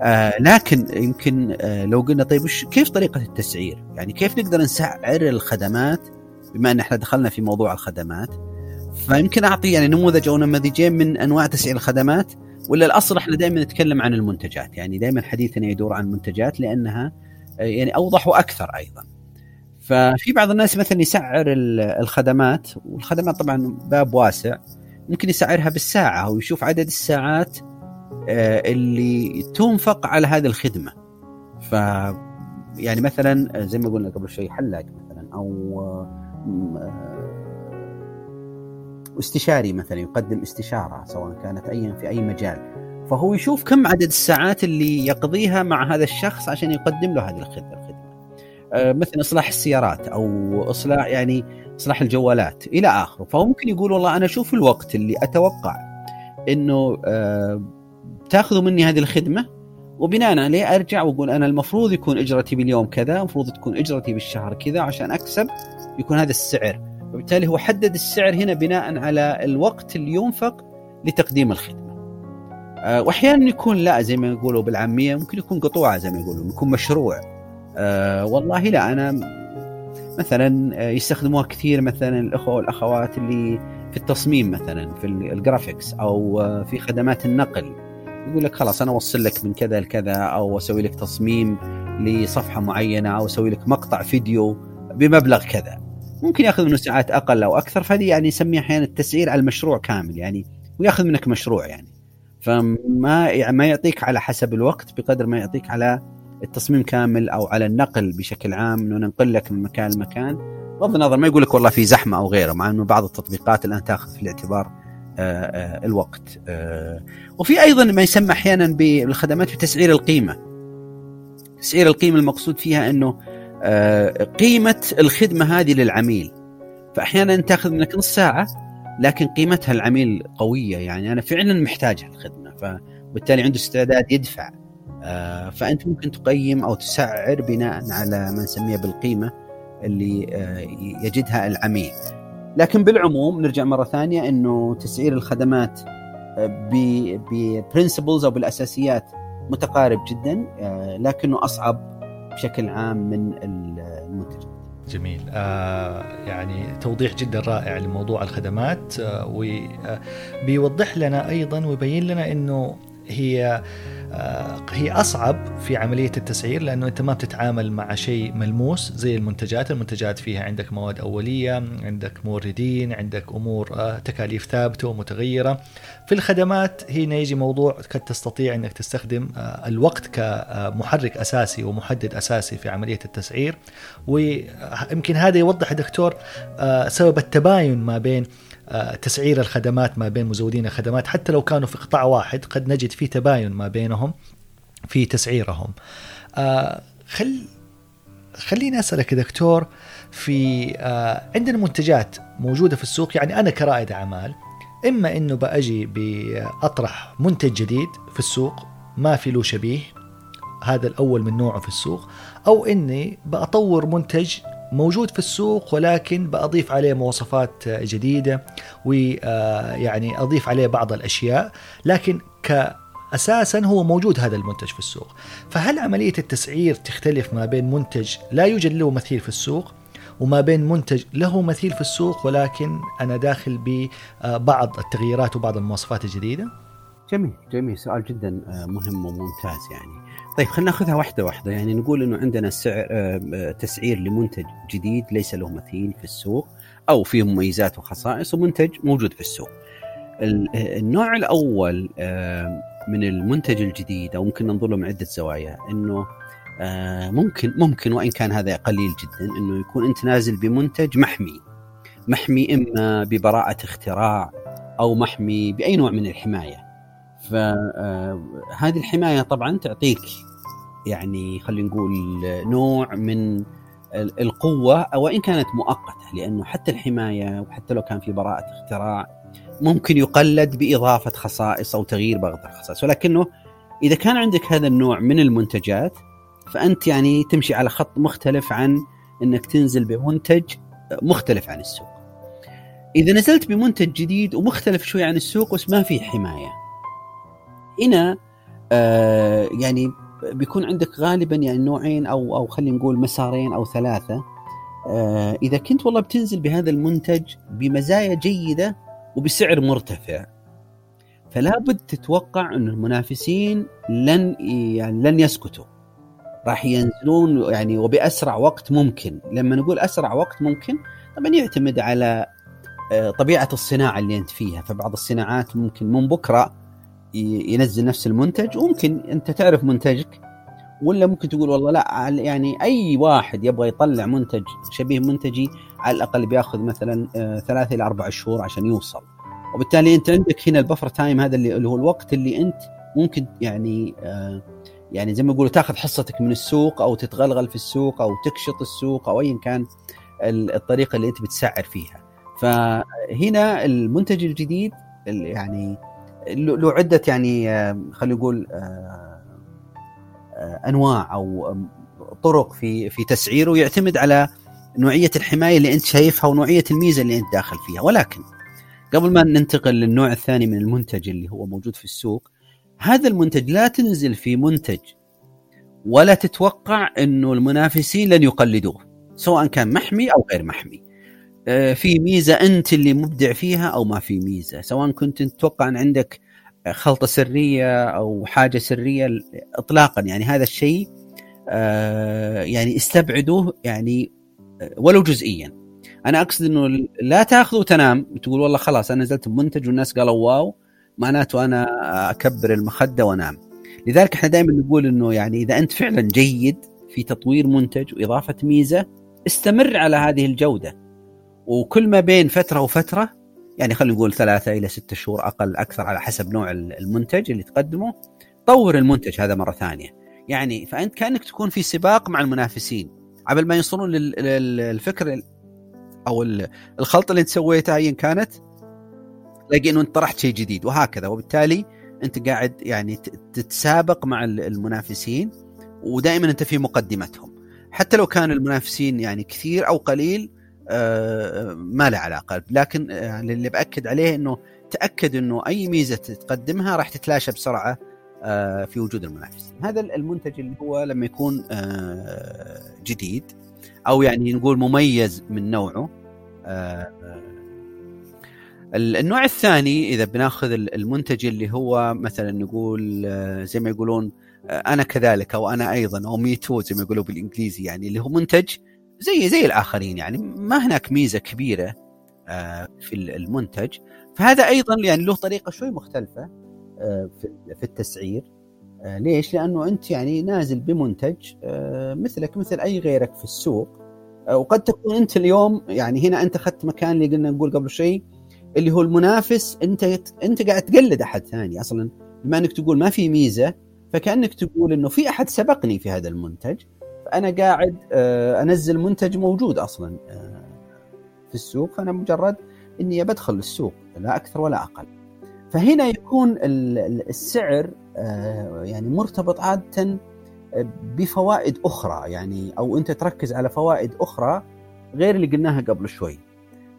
آه لكن يمكن آه لو قلنا طيب وش كيف طريقة التسعير؟ يعني كيف نقدر نسعر الخدمات بما إن إحنا دخلنا في موضوع الخدمات فيمكن أعطي يعني نموذج أو نماذجين من أنواع تسعير الخدمات ولا الأصل إحنا دائما نتكلم عن المنتجات يعني دائما حديثنا يدور عن المنتجات لأنها آه، يعني أوضح وأكثر أيضا. ففي بعض الناس مثلا يسعر الخدمات والخدمات طبعا باب واسع ممكن يسعرها بالساعة أو يشوف عدد الساعات آه، اللي تنفق على هذه الخدمة. ف يعني مثلا زي ما قلنا قبل شوي حلاق مثلا أو استشاري مثلا يقدم استشارة سواء كانت أي في أي مجال. فهو يشوف كم عدد الساعات اللي يقضيها مع هذا الشخص عشان يقدم له هذه الخدمة. آه، مثل إصلاح السيارات أو إصلاح يعني إصلاح الجوالات إلى آخره. فهو ممكن يقول والله أنا أشوف الوقت اللي أتوقع إنه آه، تأخذوا مني هذه الخدمة وبناء عليه أرجع وأقول أنا المفروض يكون إجرتي باليوم كذا المفروض تكون إجرتي بالشهر كذا عشان أكسب يكون هذا السعر. وبالتالي هو حدد السعر هنا بناء على الوقت اللي ينفق لتقديم الخدمة. أه وأحيانا يكون لا زي ما يقولوا بالعامية ممكن يكون قطوعة زي ما يقولوا يكون مشروع. أه والله لا أنا مثلا آه، يستخدموها كثير مثلا الاخوه والأخوات اللي في التصميم مثلا في الجرافيكس أو آه، في خدمات النقل يقول لك خلاص أنا أوصل لك من كذا لكذا أو أسوي لك تصميم لصفحة معينة أو أسوي لك مقطع فيديو بمبلغ كذا ممكن ياخذ منه ساعات أقل أو أكثر فهذه يعني نسميها أحيانا التسعير على المشروع كامل يعني وياخذ منك مشروع يعني. فما يعني ما يعطيك على حسب الوقت بقدر ما يعطيك على التصميم كامل أو على النقل بشكل عام إنه ننقل لك من مكان لمكان. بغض النظر ما يقول لك والله في زحمة أو غيره مع إنه بعض التطبيقات الآن تأخذ في الاعتبار آآ آآ الوقت آآ وفي أيضا ما يسمى أحيانا بالخدمات بتسعير القيمة. تسعير القيمة المقصود فيها إنه آه، قيمة الخدمة هذه للعميل. فأحيانا تأخذ منك نص ساعة لكن قيمتها العميل قوية. يعني أنا فعلا محتاج الخدمة فبالتالي عنده استعداد يدفع. آه، فأنت ممكن تقيم أو تسعر بناء على ما نسميه بالقيمة اللي آه، يجدها العميل. لكن بالعموم نرجع مرة ثانية إنه تسعير الخدمات ببرنسبلز أو بالأساسيات متقارب جدا. لكنه أصعب بشكل عام من المنتجات جميل. آه يعني توضيح جدا رائع لموضوع الخدمات آه وبيوضح آه لنا أيضا ويبين لنا إنه هي آه، هي أصعب في عملية التسعير لأنه أنت ما بتتعامل مع شيء ملموس زي المنتجات، المنتجات فيها عندك مواد أولية، عندك موردين، عندك أمور آه، تكاليف ثابتة ومتغيرة. في الخدمات هنا يجي موضوع قد تستطيع إنك تستخدم آه، الوقت كمحرك أساسي ومحدد أساسي في عملية التسعير ويمكن هذا يوضح دكتور سبب التباين ما بين آه، تسعير الخدمات ما بين مزودين الخدمات. حتى لو كانوا في قطاع واحد قد نجد في تباين ما بينهم في تسعيرهم. آه، خل خليني أسألك دكتور في آه، عندنا منتجات موجودة في السوق. يعني أنا كرائد أعمال إما إنه بأجي بأطرح منتج جديد في السوق ما في له شبيه هذا الأول من نوعه في السوق أو إني بأطور منتج موجود في السوق ولكن بأضيف عليه مواصفات جديدة ويعني أضيف عليه بعض الأشياء لكن ك أساسا هو موجود هذا المنتج في السوق. فهل عملية التسعير تختلف ما بين منتج لا يوجد له مثيل في السوق وما بين منتج له مثيل في السوق ولكن أنا داخل ببعض التغييرات وبعض المواصفات الجديدة؟ جميل جميل. سؤال جدا مهم وممتاز يعني. طيب خلينا ناخذها واحدة واحدة. يعني نقول إنه عندنا سعر آه، تسعير لمنتج جديد ليس له مثيل في السوق أو فيه مميزات وخصائص ومنتج موجود في السوق. النوع الأول آه، من المنتج الجديد أو ممكن ننظر له من عدة زوايا. إنه آه، ممكن ممكن وإن كان هذا قليل جدا إنه يكون أنت نازل بمنتج محمي. محمي إما ببراءة اختراع أو محمي بأي نوع من الحماية. فهذه الحماية طبعا تعطيك يعني خلينا نقول نوع من القوة وان كانت مؤقتة لأنه حتى الحماية وحتى لو كان في براءة اختراع ممكن يقلد بإضافة خصائص أو تغيير بعض الخصائص ولكنه إذا كان عندك هذا النوع من المنتجات فأنت يعني تمشي على خط مختلف عن إنك تنزل بمنتج مختلف عن السوق. إذا نزلت بمنتج جديد ومختلف شوي عن السوق بس ما في حماية. هنا آه يعني بيكون عندك غالبا يعني نوعين أو أو خلينا نقول مسارين أو ثلاثة. آه إذا كنت والله بتنزل بهذا المنتج بمزايا جيدة وبسعر مرتفع فلا بد تتوقع أن المنافسين لن يعني لن يسكتوا. راح ينزلون يعني وبأسرع وقت ممكن. لما نقول أسرع وقت ممكن طبعا يعتمد على آه، طبيعة الصناعة اللي أنت فيها. فبعض الصناعات ممكن من بكرة ينزل نفس المنتج وممكن أنت تعرف منتجك ولا ممكن تقول والله لا يعني أي واحد يبغى يطلع منتج شبيه منتجي على الأقل بيأخذ مثلا آه، ثلاثة إلى أربع شهور عشان يوصل. وبالتالي أنت عندك هنا البفر تايم هذا اللي هو الوقت اللي أنت ممكن يعني آه يعني زي ما يقولوا تاخذ حصتك من السوق أو تتغلغل في السوق أو تكشط السوق أو ايا كان الطريقة اللي أنت بتسعر فيها. فهنا المنتج الجديد يعني له عدة يعني خلينا نقول أنواع أو طرق في في تسعيره يعتمد على نوعية الحماية اللي أنت شايفها ونوعية الميزة اللي أنت داخل فيها. ولكن قبل ما ننتقل للنوع الثاني من المنتج اللي هو موجود في السوق هذا المنتج لا تنزل في منتج ولا تتوقع إنه المنافسين لن يقلدوه سواء كان محمي أو غير محمي. في ميزة أنت اللي مبدع فيها أو ما في ميزة. سواء كنت تتوقع أن عندك خلطة سرية أو حاجة سرية اطلاقا يعني هذا الشيء آه، يعني استبعدوه يعني آه، ولو جزئيا. أنا أقصد إنه لا تاخذ وتنام تقول والله خلاص أنا نزلت بمنتج والناس قالوا واو معناته أنا أكبر المخدة وأنام. لذلك إحنا دائما نقول إنه يعني إذا أنت فعلا جيد في تطوير منتج وإضافة ميزة استمر على هذه الجودة. وكل ما بين فترة وفترة يعني خلينا نقول ثلاثة إلى ستة شهور أقل أكثر على حسب نوع المنتج اللي تقدمه طور المنتج هذا مرة ثانية. يعني فأنت كأنك تكون في سباق مع المنافسين. قبل ما يوصلون للفكر أو الخلطة اللي أنت سويتها ايا كانت تلاقي إنه أنت طرحت شيء جديد وهكذا. وبالتالي أنت قاعد يعني تتسابق مع المنافسين ودائما أنت في مقدمتهم. حتى لو كان المنافسين يعني كثير أو قليل ما له علاقة. لكن يعني اللي بأكد عليه إنه تأكد إنه أي ميزة تقدمها راح تتلاشى بسرعة آه، في وجود المنافسين. هذا المنتج اللي هو لما يكون جديد أو يعني نقول مميز من نوعه آه، النوع الثاني إذا بناخذ المنتج اللي هو مثلا نقول آه، زي ما يقولون آه، أنا كذلك أو أنا أيضا أو مي تو زي ما يقولوا بالإنجليزي يعني اللي هو منتج زي زي الآخرين يعني ما هناك ميزة كبيرة في المنتج. فهذا أيضا يعني له طريقة شوي مختلفة في التسعير. ليش؟ لأنه أنت يعني نازل بمنتج مثلك مثل أي غيرك في السوق. وقد تكون أنت اليوم يعني هنا أنت أخذت مكان اللي قلنا نقول قبل شيء اللي هو المنافس. أنت أنت قاعد تقلد أحد ثاني أصلا. بما إنك تقول ما في ميزة فكأنك تقول إنه في أحد سبقني في هذا المنتج. فانا قاعد آه، أنزل منتج موجود أصلا آه، في السوق. فانا مجرد إني بدخل السوق لا أكثر ولا أقل. فهنا يكون السعر آه، يعني مرتبط عادة بفوائد أخرى. يعني أو أنت تركز على فوائد أخرى غير اللي قلناها قبل شوي.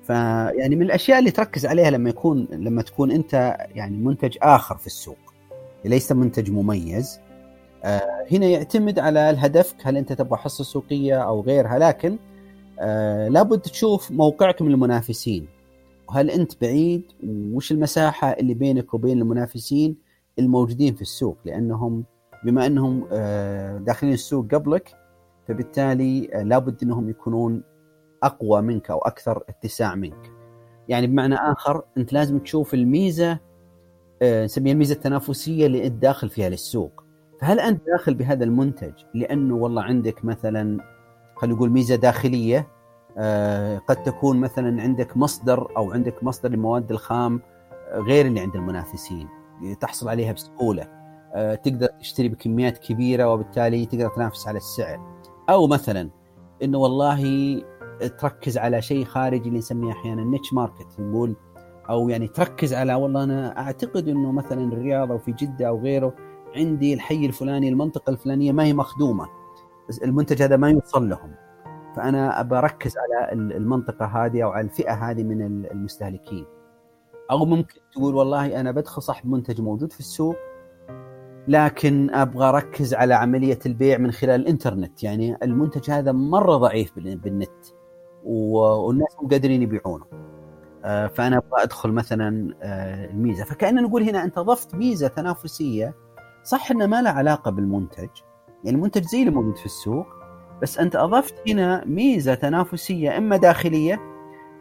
فيعني من الأشياء اللي تركز عليها لما يكون لما تكون أنت يعني منتج آخر في السوق ليس منتج مميز. هنا يعتمد على الهدف هل أنت تبغى حصة سوقية أو غيرها لكن آه لابد تشوف موقعك من المنافسين وهل أنت بعيد وش المساحة اللي بينك وبين المنافسين الموجودين في السوق لأنهم بما أنهم آه، داخلين السوق قبلك فبالتالي آه، لابد أنهم يكونون أقوى منك أو أكثر اتساع منك. يعني بمعنى آخر أنت لازم تشوف الميزة آه، نسميها الميزة التنافسية اللي أنت داخل فيها للسوق. فهل أنت داخل بهذا المنتج لأنه والله عندك مثلا خلينا نقول ميزة داخلية قد تكون مثلا عندك مصدر أو عندك مصدر للمواد الخام غير اللي عند المنافسين تحصل عليها بسهولة آه، تقدر تشتري بكميات كبيرة وبالتالي تقدر تنافس على السعر. أو مثلا إنه والله تركز على شيء خارجي اللي نسميه أحيانا نيتش ماركت نقول أو يعني تركز على والله أنا أعتقد إنه مثلا الرياض أو في جدة أو غيره عندي الحي الفلاني المنطقة الفلانية ما هي مخدومة. المنتج هذا ما يوصل لهم. فأنا أركز على المنطقة هذه أو على الفئة هذه من المستهلكين. أو ممكن تقول والله أنا بدخل صاحب منتج موجود في السوق لكن أبغى أركز على عملية البيع من خلال الإنترنت. يعني المنتج هذا مرة ضعيف بالنت والناس مو قادرين يبيعونه. آه، فأنا أبغى أدخل مثلا آه، الميزة. فكاننا نقول هنا أنت ضفت ميزة تنافسية صح انها ما لها علاقة بالمنتج يعني المنتج زي اللي موجود في السوق بس أنت أضفت هنا ميزة تنافسية إما داخلية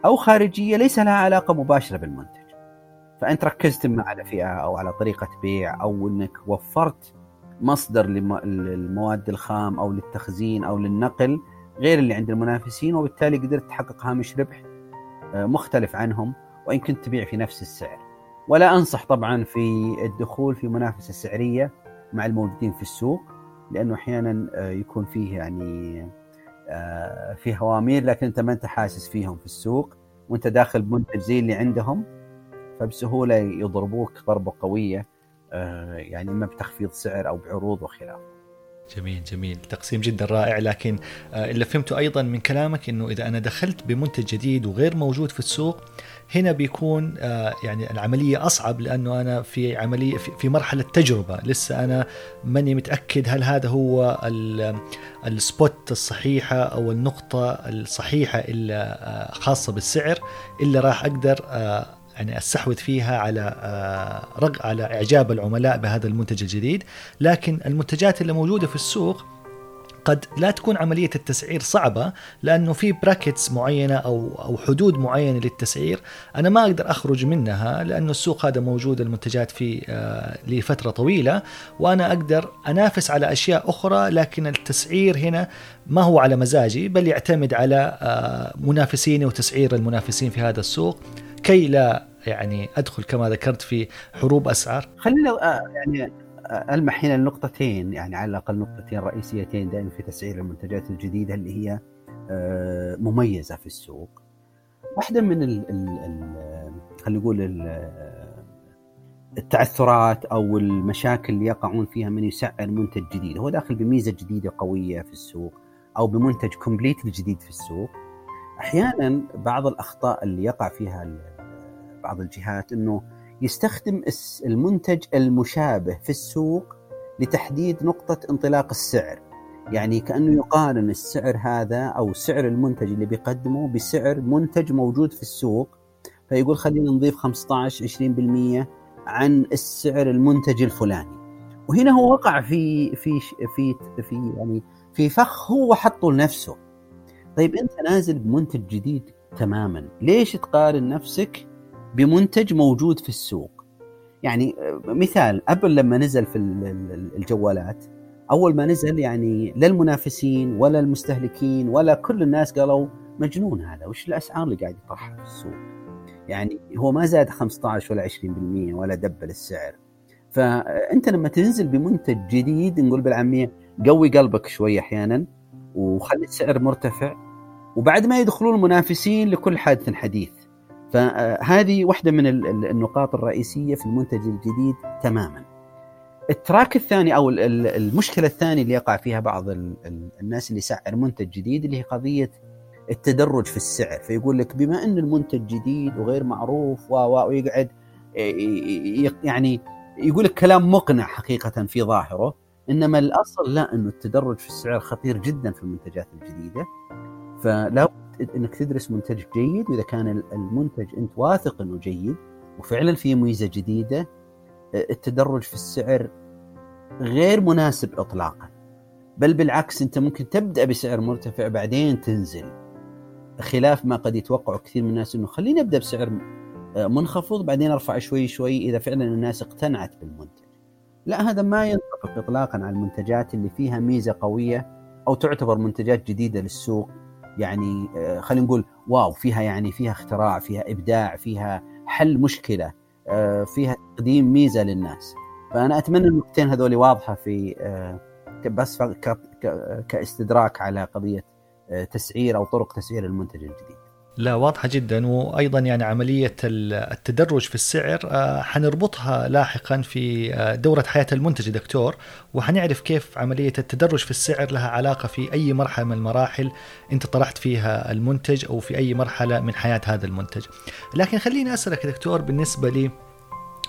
أو خارجية ليس لها علاقة مباشرة بالمنتج. فأنت ركزت اما على فئة أو على طريقة بيع أو إنك وفرت مصدر للمواد الخام أو للتخزين أو للنقل غير اللي عند المنافسين وبالتالي قدرت تحقق هامش ربح آه، مختلف عنهم وإن كنت تبيع في نفس السعر. ولا أنصح طبعا في الدخول في منافسة سعرية مع الموجودين في السوق لأنه أحيانا آه، يكون فيه يعني آه، في هوامير لكن أنت ما أنت حاسس فيهم في السوق وأنت داخل بمنتج زي اللي عندهم فبسهولة يضربوك ضربة قوية يعني إما بتخفيض سعر أو بعروض وخلافه. جميل جميل تقسيم جدا رائع لكن آه، اللي فهمته أيضا من كلامك إنه إذا أنا دخلت بمنتج جديد وغير موجود في السوق هنا بيكون آه، يعني العملية أصعب لأنه أنا في عملية في مرحلة تجربة. لسه أنا ماني متأكد هل هذا هو السبوت الصحيحة أو النقطة الصحيحة اللي آه، خاصة بالسعر اللي راح أقدر يعني أستحوذ فيها على آه، رغ على إعجاب العملاء بهذا المنتج الجديد. لكن المنتجات اللي موجودة في السوق قد لا تكون عملية التسعير صعبة لأنه في براكتس معينة أو أو حدود معينة للتسعير أنا ما أقدر أخرج منها لأنه السوق هذا موجود المنتجات فيه آه، لفترة طويلة وأنا أقدر أنافس على أشياء أخرى لكن التسعير هنا ما هو على مزاجي بل يعتمد على آه، منافسيني وتسعير المنافسين في هذا السوق كي لا يعني أدخل كما ذكرت في حروب أسعار. خلينا آه، يعني المح هنا النقطتين يعني على الأقل نقطتين رئيسيتين دائما في تسعير المنتجات الجديدة اللي هي آه، مميزة في السوق. واحدة من ال خلينا نقول التعثرات أو المشاكل اللي يقعون فيها من يسعر منتج جديد. هو داخل بميزة جديدة قوية في السوق أو بمنتج كومبليت جديد في السوق. أحيانا بعض الأخطاء اللي يقع فيها بعض الجهات إنه يستخدم المنتج المشابه في السوق لتحديد نقطة انطلاق السعر. يعني كأنه يقارن السعر هذا أو سعر المنتج اللي بيقدمه بسعر منتج موجود في السوق. فيقول خلينا نضيف 15 20% عن السعر المنتج الفلاني. وهنا هو وقع في في في في يعني في فخ هو حطه لنفسه. طيب أنت نازل بمنتج جديد تماما ليش تقارن نفسك بمنتج موجود في السوق. يعني مثال أبل لما نزل في الجوالات أول ما نزل يعني لا المنافسين ولا المستهلكين ولا كل الناس قالوا مجنون هذا وش الأسعار اللي قاعد يطرحها في السوق؟ يعني هو ما زاد 15 ولا 20% ولا دبل السعر. فأنت لما تنزل بمنتج جديد نقول بالعامية قوي قلبك شوي أحيانا وخلي السعر مرتفع وبعد ما يدخلون المنافسين لكل حادث حديث. فهذه واحدة من النقاط الرئيسية في المنتج الجديد تماما. التراك الثاني أو المشكلة الثانية اللي يقع فيها بعض الناس اللي يسعر منتج جديد اللي هي قضية التدرج في السعر فيقول لك بما أن المنتج جديد وغير معروف ويقعد يعني يقول لك كلام مقنع حقيقة في ظاهره إنما الأصل لا إنه التدرج في السعر خطير جدا في المنتجات الجديدة فلا إنك تدرس منتج جيد وإذا كان المنتج أنت واثق إنه جيد وفعلا فيه ميزة جديدة آه، التدرج في السعر غير مناسب اطلاقا. بل بالعكس أنت ممكن تبدأ بسعر مرتفع بعدين تنزل. خلاف ما قد يتوقعه كثير من الناس إنه خليني أبدأ بسعر آه، منخفض بعدين أرفع شوي شوي إذا فعلا الناس اقتنعت بالمنتج. لا هذا ما ينطبق اطلاقا على المنتجات اللي فيها ميزة قوية أو تعتبر منتجات جديدة للسوق. يعني آه، خلينا نقول واو فيها يعني فيها اختراع فيها إبداع فيها حل مشكلة آه، فيها تقديم ميزة للناس فأنا أتمنى النقطتين هذول واضحة في آه، بس كاستدراك على قضية تسعير أو طرق تسعير المنتج الجديد. لا واضحة جدا. وأيضا يعني عملية التدرج في السعر آه، حنربطها لاحقا في دورة حياة المنتج دكتور. وحنعرف كيف عملية التدرج في السعر لها علاقة في أي مرحلة من المراحل أنت طرحت فيها المنتج أو في أي مرحلة من حياة هذا المنتج. لكن خليني أسألك دكتور بالنسبة لي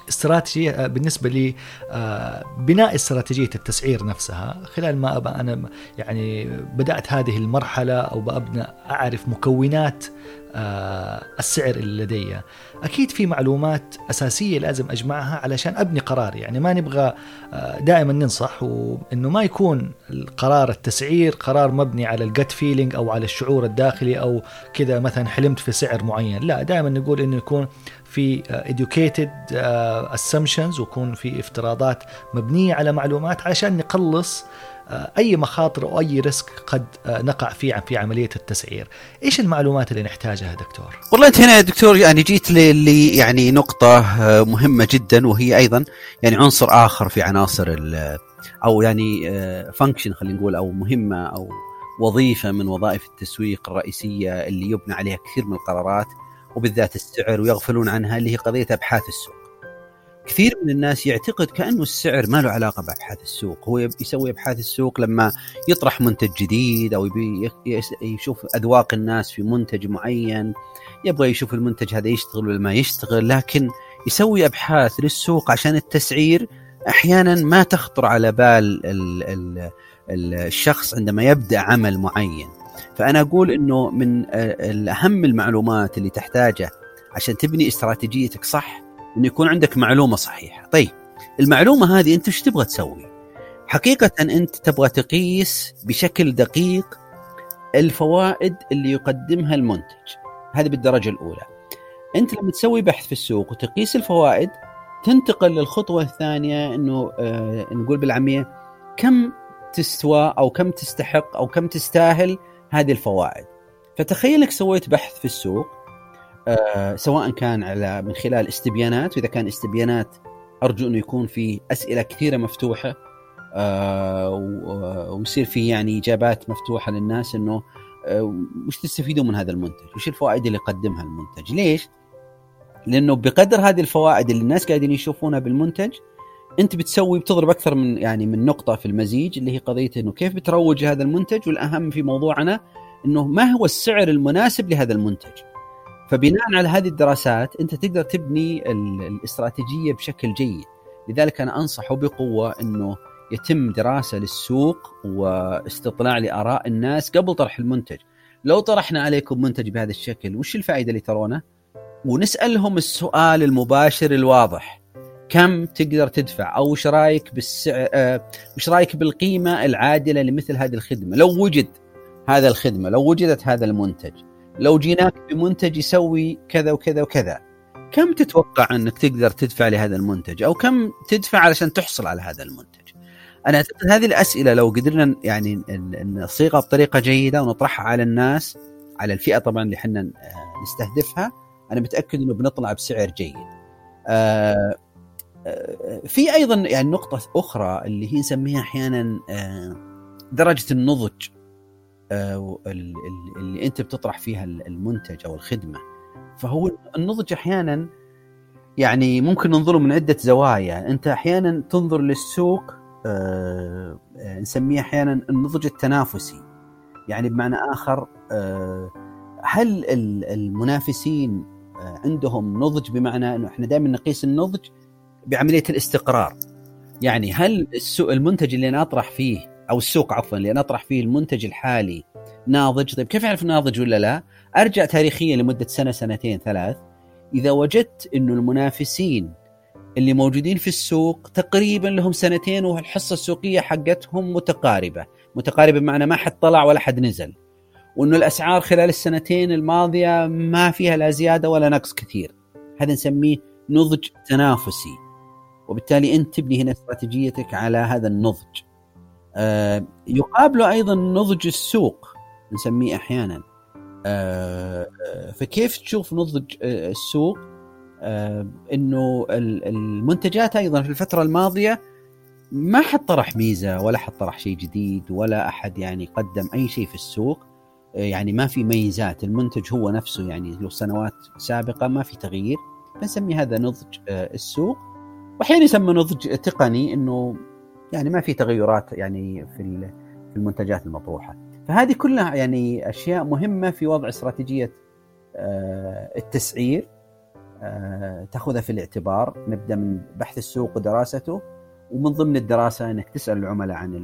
استراتيجية آه، بالنسبة لي آه، بناء استراتيجية التسعير نفسها خلال ما أنا يعني بدأت هذه المرحلة أو بأبنى أعرف مكونات آه، السعر اللي لدي أكيد في معلومات أساسية لازم أجمعها علشان أبني قرار. يعني ما نبغى دائما ننصح وإنه ما يكون القرار التسعير قرار مبني على الجت فيلينج أو على الشعور الداخلي أو كذا مثلا حلمت في سعر معين. لا دائما نقول إنه يكون في educated uh, assumptions ويكون في افتراضات مبنية على معلومات عشان نقلص أي مخاطر أو أي risk قد uh, نقع فيه في عملية التسعير. إيش المعلومات اللي نحتاجها دكتور؟ والله أنت هنا يا دكتور يعني جيت لي يعني نقطة مهمة جدا وهي أيضا يعني عنصر آخر في عناصر أو يعني function خلينا نقول أو مهمة أو وظيفة من وظائف التسويق الرئيسية اللي يبنى عليها كثير من القرارات وبالذات السعر ويغفلون عنها اللي هي قضية أبحاث السوق. كثير من الناس يعتقد كأنه السعر ما له علاقة بأبحاث السوق، هو يسوي أبحاث السوق لما يطرح منتج جديد أو يبي يشوف أذواق الناس في منتج معين، يبغى يشوف المنتج هذا يشتغل ولا ما يشتغل، لكن يسوي أبحاث للسوق عشان التسعير أحيانا ما تخطر على بال الشخص عندما يبدأ عمل معين. فأنا أقول إنه من اهم المعلومات اللي تحتاجها عشان تبني استراتيجيتك صح انه يكون عندك معلومة صحيحة. طيب المعلومة هذه أنت إيش تبغى تسوي؟ حقيقة أنت تبغى تقيس بشكل دقيق الفوائد اللي يقدمها المنتج. هذه بالدرجة الأولى. أنت لما تسوي بحث في السوق وتقيس الفوائد تنتقل للخطوة الثانية إنه آه نقول بالعامية كم تستوى أو كم تستحق أو كم تستاهل هذه الفوائد. فتخيل انك سويت بحث في السوق سواء كان على من خلال استبيانات وإذا كان استبيانات أرجو إنه يكون في أسئلة كثيرة مفتوحة آه ويصير في يعني إجابات مفتوحة للناس إنه آه وش تستفيدون من هذا المنتج؟ وش الفوائد اللي يقدمها المنتج؟ ليش؟ لأنه بقدر هذه الفوائد اللي الناس قاعدين يشوفونها بالمنتج أنت بتسوي بتضرب أكثر من يعني من نقطة في المزيج اللي هي قضية إنه كيف بتروج هذا المنتج والأهم في موضوعنا إنه ما هو السعر المناسب لهذا المنتج. فبناء على هذه الدراسات أنت تقدر تبني الاستراتيجية بشكل جيد. لذلك أنا انصح بقوة إنه يتم دراسة للسوق واستطلاع لآراء الناس قبل طرح المنتج. لو طرحنا عليكم منتج بهذا الشكل وش الفائدة اللي ترونه؟ ونسألهم السؤال المباشر الواضح. كم تقدر تدفع أو وش رأيك بالسعر آه وش رأيك بالقيمة العادلة لمثل هذه الخدمة لو وجد هذا الخدمة لو وجدت هذا المنتج لو جيناك بمنتج يسوي كذا وكذا وكذا كم تتوقع أنك تقدر تدفع لهذا المنتج؟ أو كم تدفع علشان تحصل على هذا المنتج؟ أنا أعتقد هذه الأسئلة لو قدرنا يعني نصيغها بطريقة جيدة ونطرحها على الناس على الفئة طبعا اللي إحنا آه، نستهدفها أنا متأكد إنه بنطلع بسعر جيد. آه في أيضا يعني نقطة أخرى اللي هي نسميها أحيانا آه، درجة النضج. آه، اللي انت بتطرح فيها المنتج أو الخدمة. فهو النضج أحيانا يعني ممكن ننظره من عدة زوايا. أنت أحيانا تنظر للسوق آه، نسميه أحيانا النضج التنافسي. يعني بمعنى آخر هل المنافسين عندهم نضج بمعنى إنه إحنا دائما نقيس النضج بعملية الاستقرار؟ يعني هل المنتج اللي أنا أطرح فيه أو السوق عفوا اللي أنا أطرح فيه المنتج الحالي ناضج. طيب كيف أعرف ناضج ولا لا؟ أرجع تاريخيا لمدة سنة سنتين ثلاث. إذا وجدت إنه المنافسين اللي موجودين في السوق تقريبا لهم سنتين والحصة السوقية حقتهم متقاربة. متقاربة بمعنى ما حد طلع ولا حد نزل. وإنه الأسعار خلال السنتين الماضية ما فيها لا زيادة ولا نقص كثير. هذا نسميه نضج تنافسي. وبالتالي أنت تبني هنا استراتيجيتك على هذا النضج. آه يقابله أيضا نضج السوق نسميه أحيانا. آه فكيف تشوف نضج آه، السوق؟ آه، إنه المنتجات أيضا في الفترة الماضية ما حد طرح ميزة ولا حد طرح شيء جديد ولا أحد يعني قدم أي شيء في السوق آه، يعني ما في ميزات المنتج هو نفسه يعني له سنوات سابقة ما في تغيير فنسمي هذا نضج آه، السوق واحيانا يسمى نضج تقني إنه يعني ما في تغيرات يعني في في المنتجات المطروحة فهذه كلها يعني أشياء مهمة في وضع استراتيجية التسعير آه، تأخذها في الاعتبار نبدأ من بحث السوق ودراسته ومن ضمن الدراسة إنك تسأل العملاء عن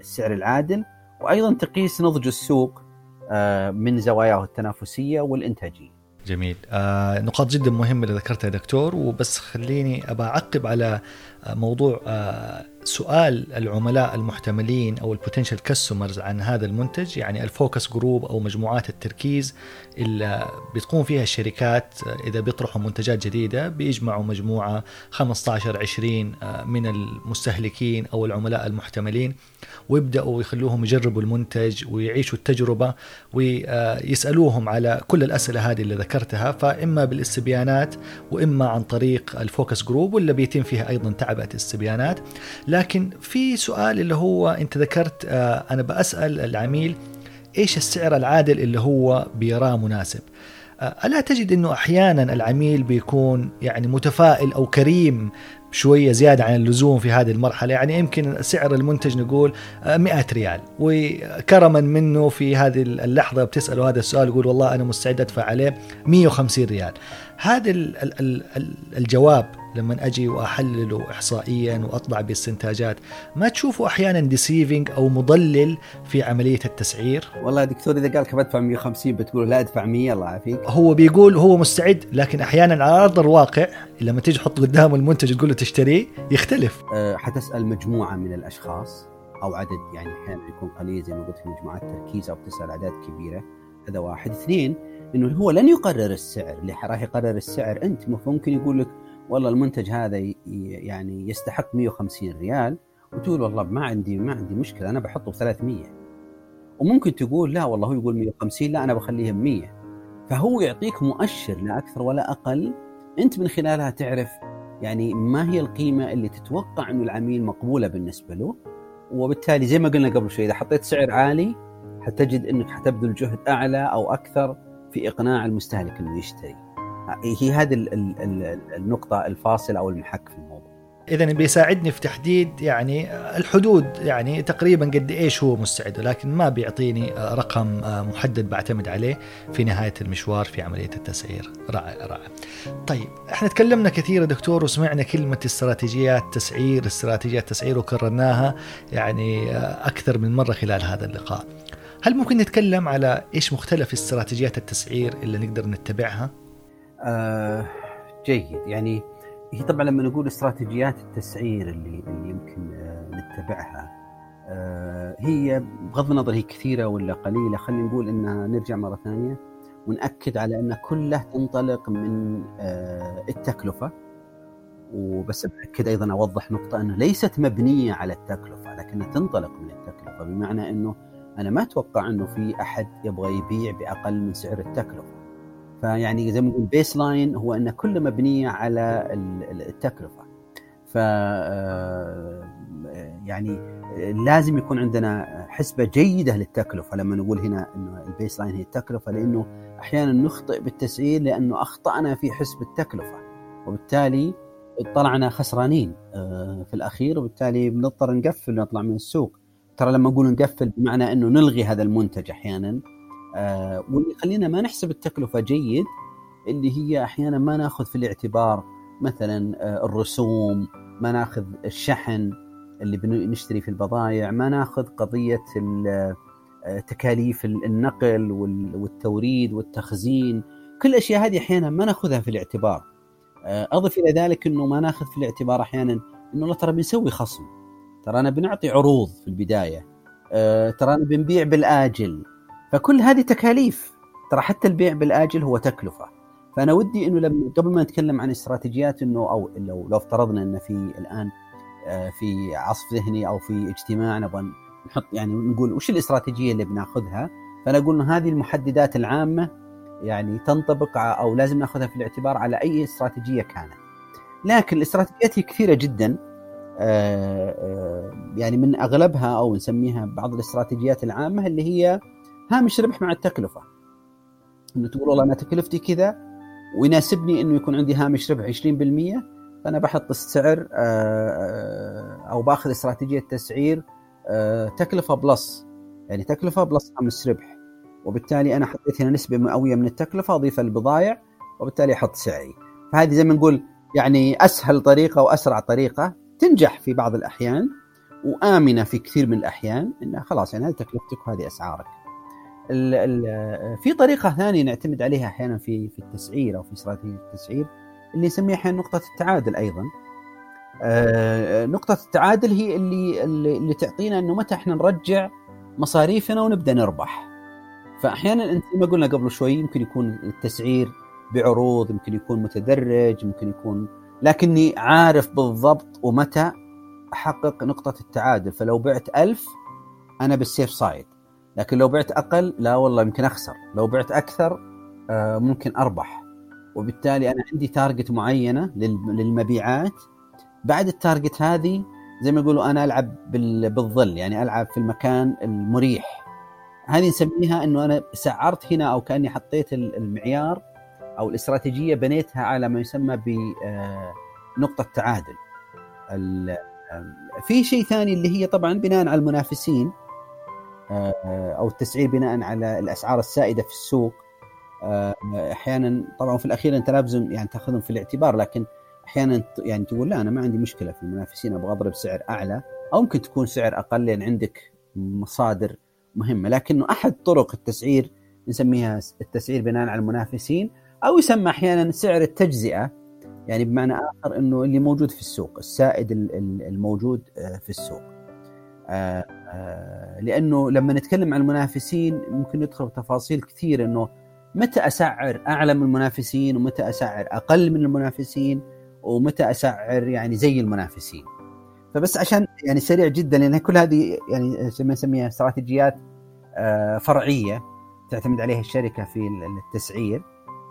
السعر العادل وأيضا تقيس نضج السوق آه، من زواياه التنافسية والإنتاجية. جميل. آه نقاط جدا مهمة اللي ذكرتها دكتور وبس خليني ابى أعقب على آه، موضوع آه سؤال العملاء المحتملين أو ال potential customers عن هذا المنتج يعني ال focus group أو مجموعات التركيز اللي بتقوم فيها الشركات إذا بيطرحوا منتجات جديدة بيجمعوا مجموعة 15 20 من المستهلكين أو العملاء المحتملين. ويبدأوا يخلوهم يجربوا المنتج ويعيشوا التجربة ويسألوهم على كل الأسئلة هذه اللي ذكرتها فإما بالإستبيانات وإما عن طريق ال focus group ولا بيتم فيها أيضا تعبئة الاستبيانات. لكن في سؤال اللي هو أنت ذكرت آه، أنا بسال العميل إيش السعر العادل اللي هو بيراه مناسب؟ آه، ألا تجد أنه أحيانا العميل بيكون يعني متفائل أو كريم شوية زيادة عن اللزوم في هذه المرحلة. يعني يمكن سعر المنتج نقول 100 آه، ريال. وكرما منه في هذه اللحظة بتسأله هذا السؤال يقول والله أنا مستعد أدفع عليه 150 ريال. هذا الجواب لما أجي واحلله احصائيا واطلع باستنتاجات. ما تشوفه أحيانا ديسيفنج أو مضلل في عملية التسعير؟ والله دكتور إذا قال لك بدفع 150 بتقول لا أدفع 100 الله يعافيك. هو بيقول هو مستعد لكن أحيانا على أرض الواقع لما تيجي تحط قدامه المنتج تقول له تشتريه يختلف. أه حتسأل مجموعة من الأشخاص أو عدد يعني أحيانا يكون قليل زي ما قلت في مجموعات تركيز أو بتسأل أعداد كبيرة. هذا واحد. اثنين إنه هو لن يقرر السعر. اللي راح يقرر السعر أنت ممكن يقول لك والله المنتج هذا يعني يستحق 150 ريال وتقول والله ما عندي ما عندي مشكلة أنا بحطه ب 300 وممكن تقول لا والله هو يقول 150 لا أنا بخليه ب 100 فهو يعطيك مؤشر لا أكثر ولا أقل. أنت من خلالها تعرف يعني ما هي القيمة اللي تتوقع إنه العميل مقبولة بالنسبة له. وبالتالي زي ما قلنا قبل شوي إذا حطيت سعر عالي حتجد إنك حتبذل جهد أعلى أو أكثر في إقناع المستهلك إنه يشتري. هي هذه النقطة الفاصلة أو المحك في الموضوع. اذا بيساعدني في تحديد يعني الحدود يعني تقريبا قد إيش هو مستعد لكن ما بيعطيني رقم محدد بعتمد عليه في نهاية المشوار في عملية التسعير رائع رائع طيب إحنا تكلمنا كثير يا دكتور وسمعنا كلمة استراتيجيات تسعير استراتيجيات تسعير وكررناها يعني أكثر من مرة خلال هذا اللقاء هل ممكن نتكلم على إيش مختلف استراتيجيات التسعير اللي نقدر نتبعها؟ آه جيد. يعني هي طبعا لما نقول استراتيجيات التسعير اللي اللي يمكن آه نتبعها آه هي بغض النظر هي كثيرة ولا قليلة خلينا نقول إنها نرجع مرة ثانية ونأكد على ان كلها تنطلق من آه التكلفة. وبس باكد أيضا أوضح نقطة إنه ليست مبنية على التكلفة لكنها تنطلق من التكلفة. بمعنى إنه أنا ما أتوقع إنه في أحد يبغى يبيع بأقل من سعر التكلفة. فيعني زي ما نقول baseline هو إن كله مبنيه على التكلفة. ف آه، يعني لازم يكون عندنا حسبة جيدة للتكلفة لما نقول هنا إنه ال baseline هي التكلفة لأنه أحيانا نخطئ بالتسعير لأنه أخطأنا في حسب التكلفة. وبالتالي طلعنا خسرانين آه، في الأخير وبالتالي بنضطر نقفل ونطلع من السوق. ترى لما نقول نقفل بمعنى إنه نلغي هذا المنتج أحيانا. آه واللي يخلينا ما نحسب التكلفة جيد اللي هي أحيانا ما ناخذ في الاعتبار مثلا آه الرسوم ما ناخذ الشحن اللي بنشتري في البضائع ما ناخذ قضية آه، تكاليف النقل والتوريد والتخزين كل الأشياء هذه أحيانا ما ناخذها في الاعتبار. أضف إلى ذلك إنه ما ناخذ في الاعتبار أحيانا إنه ترى بنسوي خصم. ترانا بنعطي عروض في البداية. أه ترانا بنبيع بالآجل. فكل هذه تكاليف ترى حتى البيع بالآجل هو تكلفة فأنا ودي إنه لما قبل ما نتكلم عن استراتيجيات إنه أو لو لو افترضنا ان في الآن أه في عصف ذهني أو في اجتماع نبغى نحط يعني نقول وش الاستراتيجية اللي بناخذها فأنا أقول إنه هذه المحددات العامة يعني تنطبق أو لازم ناخذها في الاعتبار على أي استراتيجية كانت. لكن الاستراتيجيات هي كثيرة جدا آه، آه، يعني من أغلبها أو نسميها بعض الاستراتيجيات العامة اللي هي هامش ربح مع التكلفة. إنه تقول والله أنا تكلفتي كذا ويناسبني إنه يكون عندي هامش ربح 20% فأنا بحط السعر آه، أو بأخذ استراتيجية تسعير تكلفة plus يعني تكلفة plus هامش ربح وبالتالي أنا حطيت هنا نسبة مئوية من التكلفة اضيفها للبضائع وبالتالي أحط سعري فهذه زي ما نقول يعني أسهل طريقة وأسرع طريقة تنجح في بعض الأحيان وآمنة في كثير من الأحيان انها خلاص يعني هذه تكلفتك وهذه أسعارك. ال ال في طريقة ثانية نعتمد عليها أحيانا في في التسعير أو في استراتيجيه التسعير اللي نسميها أحيانا نقطة التعادل أيضا. آه نقطة التعادل هي اللي اللي, تعطينا إنه متى إحنا نرجع مصاريفنا ونبدأ نربح. فأحيانا انت ما قلنا قبل شوي يمكن يكون التسعير بعروض يمكن يكون متدرج يمكن يكون لكني عارف بالضبط ومتى أحقق نقطة التعادل فلو بعت ألف أنا بال safe side لكن لو بعت أقل لا والله يمكن أخسر. لو بعت أكثر آه، ممكن أربح. وبالتالي أنا عندي target معينة للمبيعات. بعد ال target هذه زي ما يقولوا أنا ألعب بالظل يعني ألعب في المكان المريح. هذه نسميها إنه أنا سعرت هنا أو كأني حطيت المعيار أو الاستراتيجية بنيتها على ما يسمى بنقطه تعادل. في شيء ثاني اللي هي طبعا بناء على المنافسين. أو التسعير بناء على الأسعار السائدة في السوق. أحيانا طبعا في الأخير أنت لازم يعني تأخذهم في الاعتبار لكن أحيانا يعني تقول لا أنا ما عندي مشكلة في المنافسين أبغى أضرب سعر أعلى أو ممكن تكون سعر أقل لأن عندك مصادر مهمة. لكنه أحد طرق التسعير نسميها التسعير بناء على المنافسين أو يسمى أحيانا سعر التجزئة يعني بمعنى آخر إنه اللي موجود في السوق السائد الموجود آه، في السوق. آه، آه، لأنه لما نتكلم عن المنافسين ممكن ندخل تفاصيل كثير إنه متى أسعر أعلى من المنافسين ومتى أسعر أقل من المنافسين ومتى أسعر يعني زي المنافسين. فبس عشان يعني سريع جدا لأن كل هذه يعني نسميها استراتيجيات فرعية تعتمد عليها الشركة في التسعير.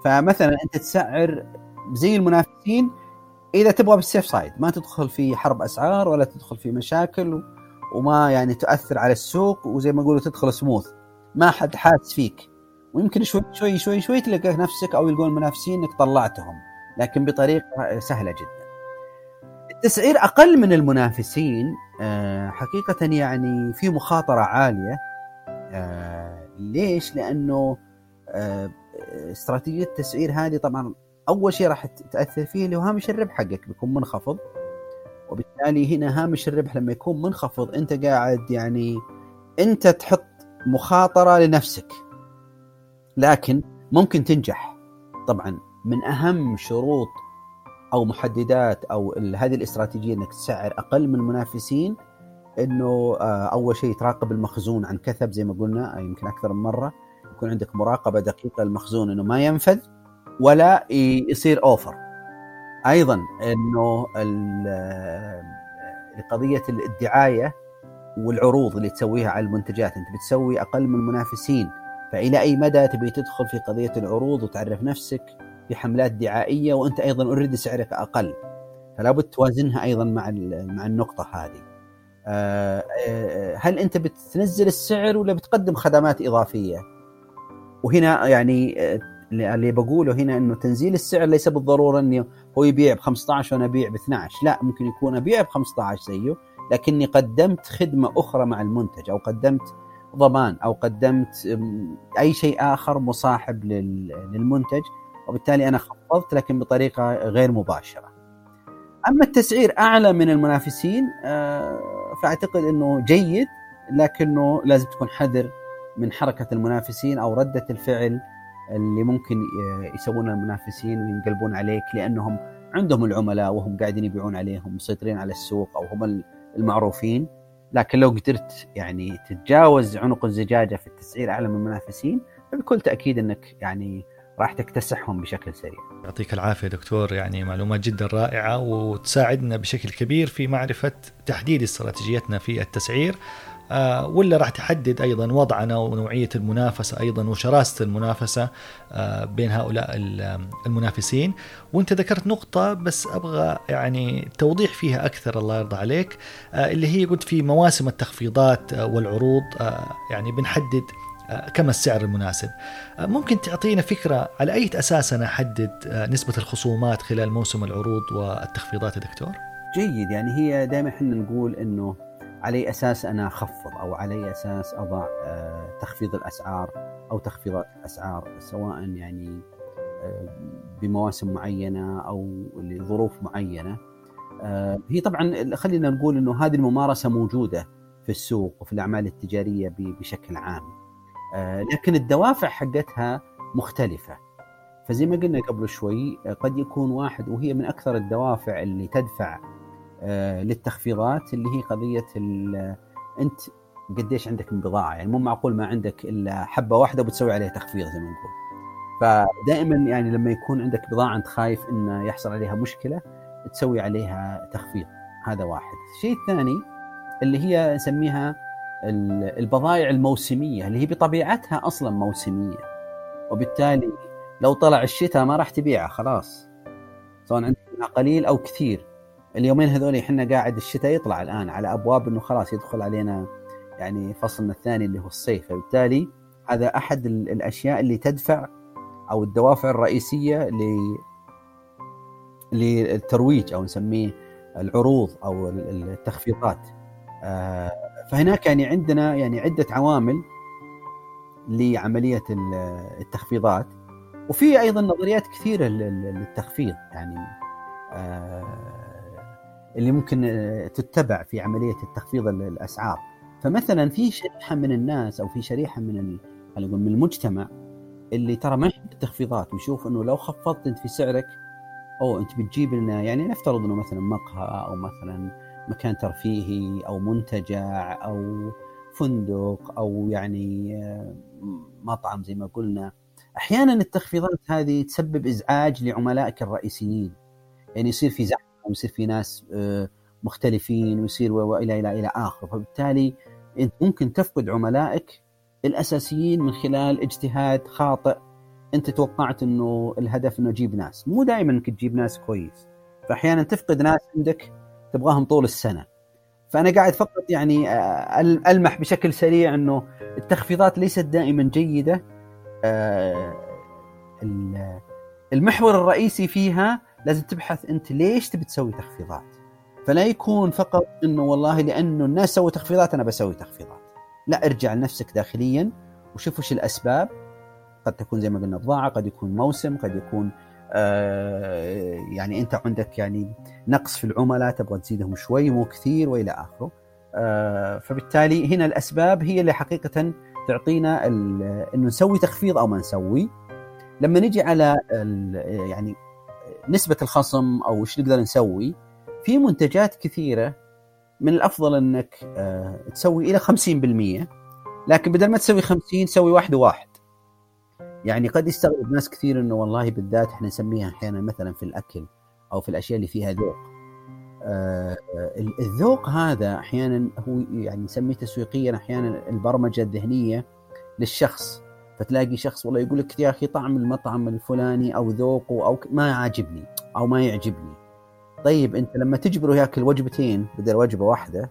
فمثلا أنت تسعر زي المنافسين إذا تبغى بالسيف سايد ما تدخل في حرب أسعار ولا تدخل في مشاكل وما يعني تؤثر على السوق وزي ما يقولوا تدخل سموث ما حد حاس فيك ويمكن شوي شوي شوي شوي تلقى نفسك أو يلقون المنافسين إنك طلعتهم لكن بطريقة سهلة جدا. التسعير أقل من المنافسين آه، حقيقة يعني في مخاطرة عالية آه، ليش؟ لأنه آه، استراتيجية التسعير هذه طبعا أول شيء راح تأثر فيه اللي هو هامش الربح حقك بيكون منخفض وبالتالي هنا هامش الربح لما يكون منخفض أنت قاعد يعني أنت تحط مخاطرة لنفسك. لكن ممكن تنجح. طبعا من أهم شروط أو محددات أو هذه الاستراتيجية إنك تسعر أقل من المنافسين إنه آه، أول شيء تراقب المخزون عن كثب زي ما قلنا يمكن أكثر من مرة. يكون عندك مراقبة دقيقة للمخزون إنه ما ينفذ ولا يصير اوفر أيضا إنه قضيه الدعايه والعروض اللي تسويها على المنتجات. أنت بتسوي أقل من المنافسين فإلى أي مدى تبي تدخل في قضية العروض وتعرف نفسك في حملات دعائية وأنت أيضا اوريدي سعرك أقل؟ فلا بد توازنها أيضا مع مع النقطة هذه. آه، آه، هل أنت بتنزل السعر ولا بتقدم خدمات إضافية؟ وهنا يعني آه، اللي بقوله هنا إنه تنزيل السعر ليس بالضرورة انه هو يبيع ب 15 وأنا أبيع ب 12 لا ممكن يكون أبيع ب 15 زيه لكني قدمت خدمة أخرى مع المنتج أو قدمت ضمان أو قدمت أي شيء آخر مصاحب للمنتج وبالتالي أنا خفضت لكن بطريقة غير مباشرة. أما التسعير أعلى من المنافسين آه، فأعتقد إنه جيد لكنه لازم تكون حذر من حركة المنافسين أو ردة الفعل اللي ممكن يسوونها المنافسين وينقلبون عليك لأنهم عندهم العملاء وهم قاعدين يبيعون عليهم مسيطرين على السوق أو هم المعروفين لكن لو قدرت يعني تتجاوز عنق الزجاجة في التسعير اعلى من المنافسين فبكل تأكيد إنك يعني راح تكتسحهم بشكل سريع. يعطيك العافية دكتور يعني معلومات جدا رائعة وتساعدنا بشكل كبير في معرفة تحديد استراتيجيتنا في التسعير آه، ولا راح تحدد أيضا وضعنا ونوعية المنافسة أيضا وشراسة المنافسة آه، بين هؤلاء المنافسين. وأنت ذكرت نقطة بس أبغى يعني توضيح فيها أكثر الله يرضى عليك آه، اللي هي قلت في مواسم التخفيضات والعروض يعني بنحدد كم السعر المناسب. ممكن تعطينا فكرة على أي أساس أنا أحدد نسبة الخصومات خلال موسم العروض والتخفيضات يا دكتور؟ جيد. يعني هي دائما إحنا نقول إنه على أساس أنا أخفض أو على أساس أضع آه، تخفيض الأسعار أو تخفيض الأسعار سواء يعني آه، بمواسم معينة أو لظروف معينة. آه، هي طبعا خلينا نقول إنه هذه الممارسة موجودة في السوق وفي الأعمال التجارية بشكل عام. لكن الدوافع حقتها مختلفة. فزي ما قلنا قبل شوي قد يكون واحد وهي من أكثر الدوافع اللي تدفع للتخفيضات اللي هي قضية أنت قديش عندك من بضاعه يعني مو معقول ما عندك إلا حبة واحدة وبتسوي عليها تخفيض زي ما نقول. فدائما يعني لما يكون عندك بضاعه أنت خايف انه يحصل عليها مشكلة تسوي عليها تخفيض. هذا واحد. الشيء الثاني اللي هي نسميها البضائع الموسمية اللي هي بطبيعتها أصلا موسمية. وبالتالي لو طلع الشتاء ما راح تبيعها خلاص. سواء عندك قليل أو كثير. اليومين هذول إحنا قاعد الشتاء يطلع الآن على أبواب إنه خلاص يدخل علينا يعني فصلنا الثاني اللي هو الصيف. فبالتالي هذا أحد الأشياء اللي تدفع أو الدوافع الرئيسية ل للترويج أو نسميه العروض أو التخفيضات. آه، فهناك يعني عندنا يعني عدة عوامل لعملية التخفيضات وفي أيضا نظريات كثيرة للتخفيض يعني آه، اللي ممكن آه، تتبع في عملية التخفيض الأسعار. فمثلا في شريحة من الناس أو في شريحة من خلينا من المجتمع اللي ترى ما يحب التخفيضات ويشوف إنه لو خفضت أنت في سعرك أو أنت بتجيب لنا يعني نفترض إنه مثلا مقهى أو مثلا مكان ترفيهي أو منتجع أو فندق أو يعني آه، مطعم زي ما قلنا. أحيانا التخفيضات هذه تسبب إزعاج لعملائك الرئيسيين. يعني يصير في زحمه ويصير في ناس آه، مختلفين ويصير والى إلى إلى اخره فبالتالي أنت ممكن تفقد عملائك الأساسيين من خلال اجتهاد خاطئ. أنت توقعت إنه الهدف إنه تجيب ناس. مو دائما إنك تجيب ناس كويس. فاحيانا تفقد ناس عندك تبغاهم طول السنة. فأنا قاعد فقط يعني آه، ألمح بشكل سريع إنه التخفيضات ليست دائما جيدة. آه، المحور الرئيسي فيها لازم تبحث أنت ليش تبي تسوي تخفيضات. فلا يكون فقط إنه والله لأنه الناس سووا تخفيضات أنا بسوي تخفيضات. لا ارجع لنفسك داخليا وشوف وش الأسباب. قد تكون زي ما قلنا بضاعه قد يكون موسم قد يكون آه يعني أنت عندك يعني نقص في العملاء تبغى تزيدهم شوي مو كثير وإلى آخره. آه فبالتالي هنا الأسباب هي اللي حقيقة تعطينا إنه نسوي تخفيض أو ما نسوي. لما نجي على يعني نسبة الخصم أو وش نقدر نسوي في منتجات كثيرة من الأفضل إنك آه، تسوي إلى 50% لكن بدل ما تسوي 50 سوي واحد وواحد. يعني قد يستغرب ناس كثير إنه والله بالذات إحنا نسميها أحيانا مثلا في الأكل أو في الأشياء اللي فيها ذوق. آه الذوق هذا أحيانا هو يعني نسميه تسويقيا أحيانا البرمجة الذهنية للشخص. فتلاقي شخص والله يقول لك يا أخي طعم المطعم الفلاني أو ذوقه أو ما عاجبني أو ما يعجبني. طيب أنت لما تجبره يأكل وجبتين بدل وجبة واحدة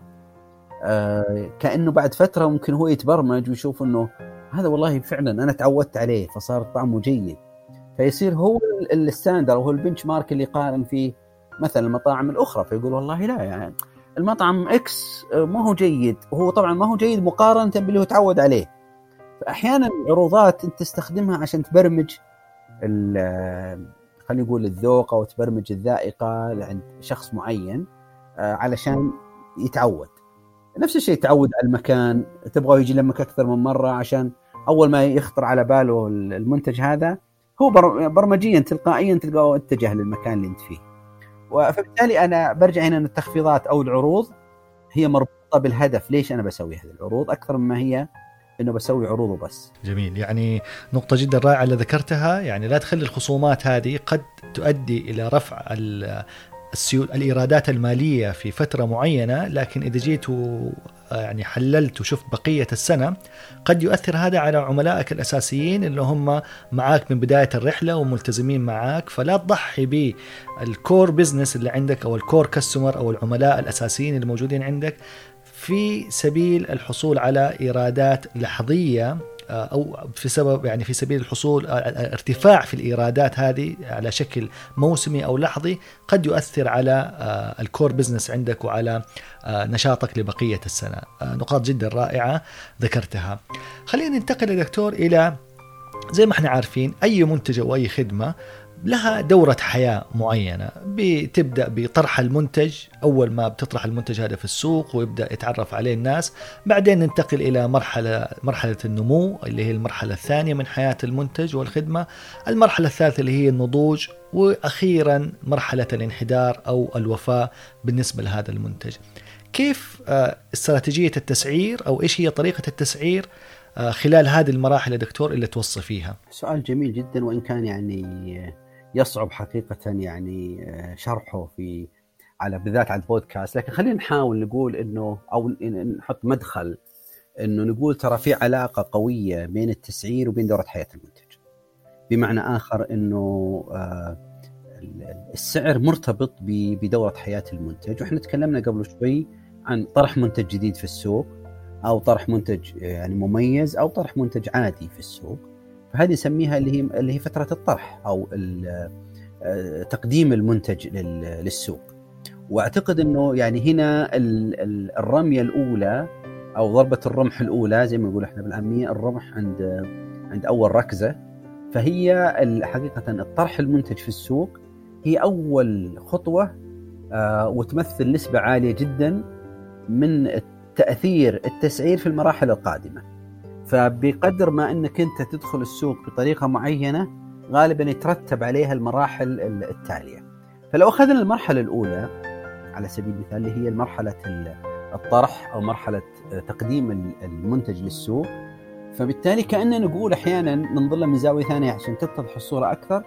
آه كأنه بعد فترة ممكن هو يتبرمج ويشوف إنه هذا والله فعلا أنا تعودت عليه فصار طعمه جيد. فيصير هو ال standard أو هو ال benchmark اللي يقارن فيه مثلا المطاعم الأخرى فيقول والله لا يعني المطعم X آه، ما هو جيد. وهو طبعا ما هو جيد مقارنة باللي هو تعود عليه. فاحيانا العروضات أنت تستخدمها عشان تبرمج خلينا نقول الذوق أو تبرمج الذائقة عند شخص معين آه، علشان يتعود. نفس الشيء تعود على المكان تبغى يجي لمحلك أكثر من مرة عشان أول ما يخطر على باله المنتج هذا هو برمجيا تلقائيا تلقاه اتجه للمكان اللي أنت فيه. فبالتالي أنا برجع هنا إن التخفيضات أو العروض هي مربوطة بالهدف. ليش أنا بسوي هذه العروض؟ أكثر مما هي إنه بسوي عروض وبس. جميل. يعني نقطة جدا رائعة اللي ذكرتها يعني لا تخلي الخصومات هذه قد تؤدي إلى رفع السيول الإيرادات المالية في فترة معينة لكن إذا جيت يعني حللت وشفت بقية السنة قد يؤثر هذا على عملائك الأساسيين اللي هم معاك من بداية الرحلة وملتزمين معاك. فلا تضحي بالكور بزنس اللي عندك أو الكور كاستمر أو العملاء الأساسيين اللي موجودين عندك. في سبيل الحصول على إيرادات لحظية آه، أو في سبب يعني في سبيل الحصول آه، آه، ارتفاع في الإيرادات هذه على شكل موسمي أو لحظي قد يؤثر على الكور بزنس عندك وعلى نشاطك لبقية السنة. نقاط جدا رائعة ذكرتها. خلينا ننتقل يا دكتور إلى زي ما إحنا عارفين أي منتج أو أي خدمة لها دورة حياة معينة. بتبدأ بطرح المنتج أول ما بتطرح المنتج هذا في السوق ويبدأ يتعرف عليه الناس بعدين ننتقل إلى مرحلة مرحلة النمو اللي هي المرحلة الثانية من حياة المنتج والخدمة. المرحلة الثالثة اللي هي النضوج وأخيرا مرحلة الانحدار أو الوفاة بالنسبة لهذا المنتج. كيف آه، استراتيجية التسعير أو إيش هي طريقة التسعير آه، خلال هذه المراحل يا دكتور اللي توصي فيها؟ سؤال جميل جدا وإن كان يعني يصعب حقيقة يعني آه، شرحه في على بالذات على البودكاست لكن خلينا نحاول نقول إنه أو نحط مدخل إنه نقول ترى في علاقة قوية بين التسعير وبين دورة حياة المنتج. بمعنى آخر إنه آه، السعر مرتبط بدورة حياة المنتج وإحنا تكلمنا قبل شوي عن طرح منتج جديد في السوق أو طرح منتج يعني مميز أو طرح منتج عادي في السوق. فهذه نسميها اللي هي اللي هي فترة الطرح أو آه، تقديم المنتج للسوق وأعتقد إنه يعني هنا الرمية الأولى أو ضربة الرمح الأولى زي ما نقول إحنا بالعاميه الرمح عند عند أول ركزة فهي حقيقة الطرح المنتج في السوق هي أول خطوة آه، وتمثل نسبة عالية جدا من تاثير التسعير في المراحل القادمة. فبقدر ما انك انت تدخل السوق بطريقة معينة غالبا يترتب عليها المراحل التالية. فلو أخذنا المرحلة الأولى على سبيل المثال اللي هي مرحلة الطرح أو مرحلة تقديم المنتج للسوق فبالتالي كأننا نقول أحيانا ننظر من زاوية ثانية عشان تتضح الصورة أكثر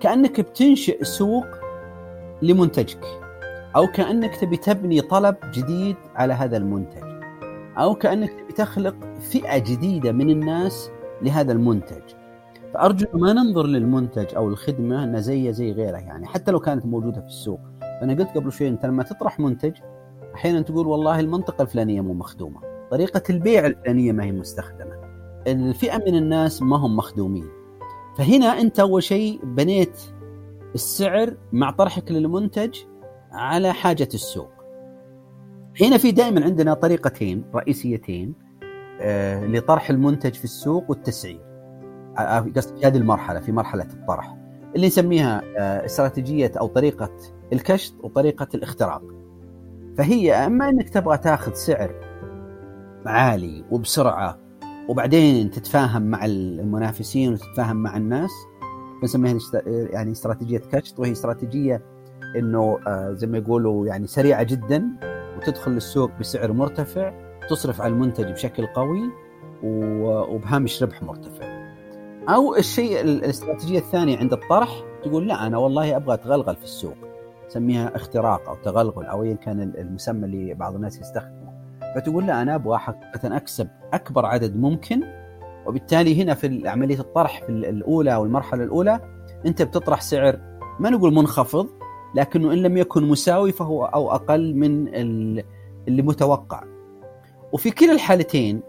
كأنك بتنشئ سوق لمنتجك أو كأنك تبي تبني طلب جديد على هذا المنتج أو كأنك تخلق فئة جديدة من الناس لهذا المنتج. فأرجو ما ننظر للمنتج أو الخدمة انها زي زي غيره يعني حتى لو كانت موجودة في السوق. أنا قلت قبل شوي انت لما تطرح منتج أحيانا تقول والله المنطقة الفلانية مو مخدومة. طريقة البيع الفلانية ما هي مستخدمة. الفئة من الناس ما هم مخدومين. فهنا أنت أول شيء بنيت السعر مع طرحك للمنتج على حاجة السوق. هنا في دائما عندنا طريقتين رئيسيتين آه، لطرح المنتج في السوق والتسعير. آه، آه، قصدي في هذه المرحلة في مرحلة الطرح. اللي نسميها استراتيجية أو طريقة الكشط وطريقة الاختراق. فهي أما إنك تبغى تاخذ سعر عالي وبسرعة وبعدين تتفاهم مع المنافسين وتتفاهم مع الناس بنسميها يعني استراتيجية كشط وهي استراتيجية إنه زي ما يقولوا يعني سريعة جدا. وتدخل السوق بسعر مرتفع تصرف على المنتج بشكل قوي وبهامش ربح مرتفع. أو الشيء الاستراتيجية الثانية عند الطرح تقول لا أنا والله أبغى أتغلغل في السوق. سميها اختراق أو تغلغل أو ايا كان المسمى اللي بعض الناس يستخدمه. فتقول لا أنا أبغى حقيقه أكسب أكبر عدد ممكن وبالتالي هنا في عملية الطرح في الأولى أو المرحلة الأولى أنت بتطرح سعر ما نقول منخفض لكنه إن لم يكن مساوي فهو أو أقل من اللي متوقع وفي كلا الحالتين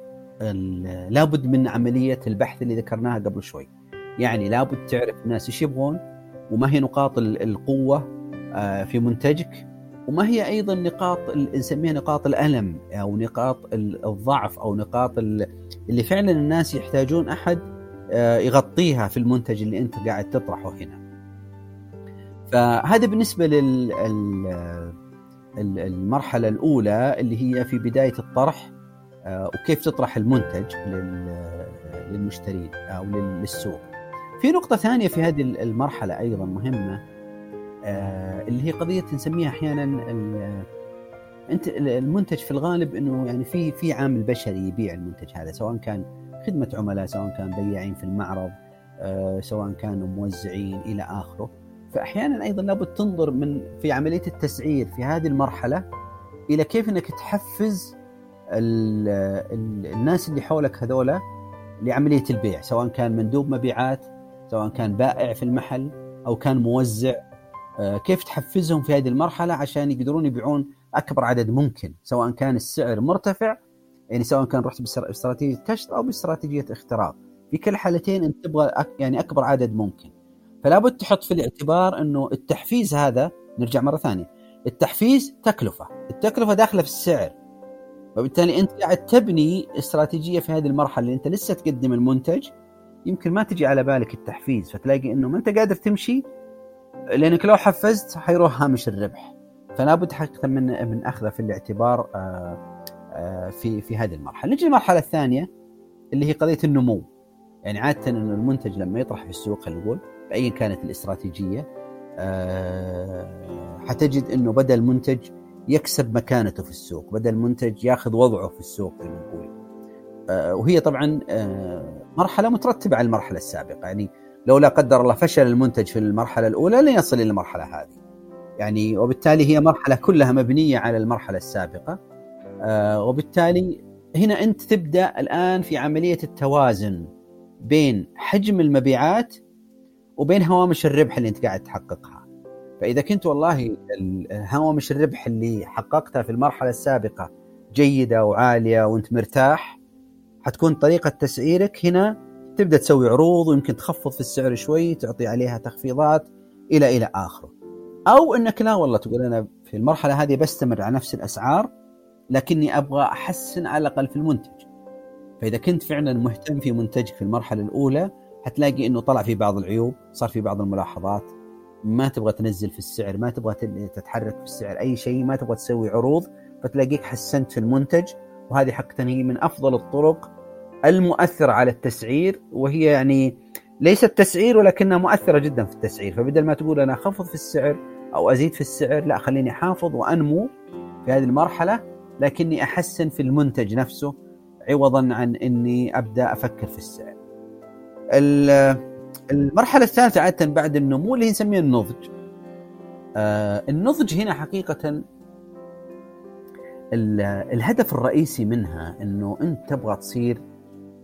لابد من عملية البحث اللي ذكرناها قبل شوي يعني لابد تعرف الناس إيش يبغون وما هي نقاط القوة آه، في منتجك وما هي أيضا نقاط نسميها نقاط الألم أو نقاط الضعف أو نقاط اللي فعلا الناس يحتاجون أحد آه، يغطيها في المنتج اللي أنت قاعد تطرحه هنا. فهذا بالنسبة لل المرحلة الأولى اللي هي في بداية الطرح آه، وكيف تطرح المنتج للمشترين أو للسوق. في نقطة ثانية في هذه المرحلة أيضا مهمة آه، اللي هي قضية نسميها أحيانا أنت المنتج في الغالب إنه يعني في في عامل بشري يبيع المنتج هذا سواء كان خدمة عملاء سواء كان بياعين في المعرض آه، سواء كانوا موزعين إلى آخره فأحيانا أيضا لابد تنظر من في عملية التسعير في هذه المرحلة إلى كيف إنك تحفز ال ال الناس اللي حولك هذولا لعملية البيع سواء كان مندوب مبيعات سواء كان بائع في المحل أو كان موزع. آه، كيف تحفزهم في هذه المرحلة عشان يقدرون يبيعون أكبر عدد ممكن سواء كان السعر مرتفع يعني سواء كان رحت باستراتيجيه كشف أو باستراتيجيه اختراق. في كل حالتين أنت تبغى يعني أكبر عدد ممكن. فلا بد تحط في الاعتبار إنه التحفيز هذا نرجع مرة ثانية التحفيز تكلفة التكلفة داخلة في السعر. وبالتالي أنت قاعد تبني استراتيجية في هذه المرحلة اللي أنت لسه تقدم المنتج يمكن ما تجي على بالك التحفيز فتلاقي إنه ما أنت قادر تمشي لأنك لو حفزت حيروح هامش الربح. فلا بد حقيقة من من اخذه في الاعتبار آه، آه، في في هذه المرحلة. نجي للمرحلة الثانية اللي هي قضية النمو. يعني عادة انه المنتج لما يطرح في السوق خلينا نقول بايا كانت الاستراتيجية آه، حتجد إنه بدا المنتج يكسب مكانته في السوق بدا المنتج ياخذ وضعه في السوق زي نقول. وهي طبعا مرحلة مترتبة على المرحلة السابقة. يعني لو لا قدر الله فشل المنتج في المرحلة الأولى لن يصل إلى المرحلة هذه. يعني وبالتالي هي مرحلة كلها مبنية على المرحلة السابقة. آه وبالتالي هنا أنت تبدأ الآن في عملية التوازن بين حجم المبيعات وبين هوامش الربح اللي انت قاعد تحققها. فإذا كنت والله هوامش الربح اللي حققتها في المرحلة السابقة جيدة وعالية وانت مرتاح حتكون طريقة تسعيرك هنا تبدأ تسوي عروض ويمكن تخفض في السعر شوي تعطي عليها تخفيضات إلى إلى آخره. أو إنك لا والله تقول أنا في المرحلة هذه بستمر على نفس الأسعار لكني أبغى أحسن على الأقل في المنتج. فإذا كنت فعلا مهتم في منتجك في المرحلة الأولى حتلاقي إنه طلع في بعض العيوب صار في بعض الملاحظات. ما تبغى تنزل في السعر ما تبغى تتحرك في السعر أي شيء ما تبغى تسوي عروض فتلاقيك حسنت في المنتج. وهذه حقا هي من أفضل الطرق المؤثرة على التسعير وهي يعني ليست تسعير ولكنها مؤثرة جدا في التسعير. فبدل ما تقول أنا أخفض في السعر أو أزيد في السعر لا خليني احافظ وأنمو في هذه المرحلة لكني أحسن في المنتج نفسه عوضا عن إني أبدأ أفكر في السعر. المرحلة الثالثة عادة بعد النمو اللي نسميها النضج. آه، النضج هنا حقيقة الهدف الرئيسي منها إنه أنت تبغى تصير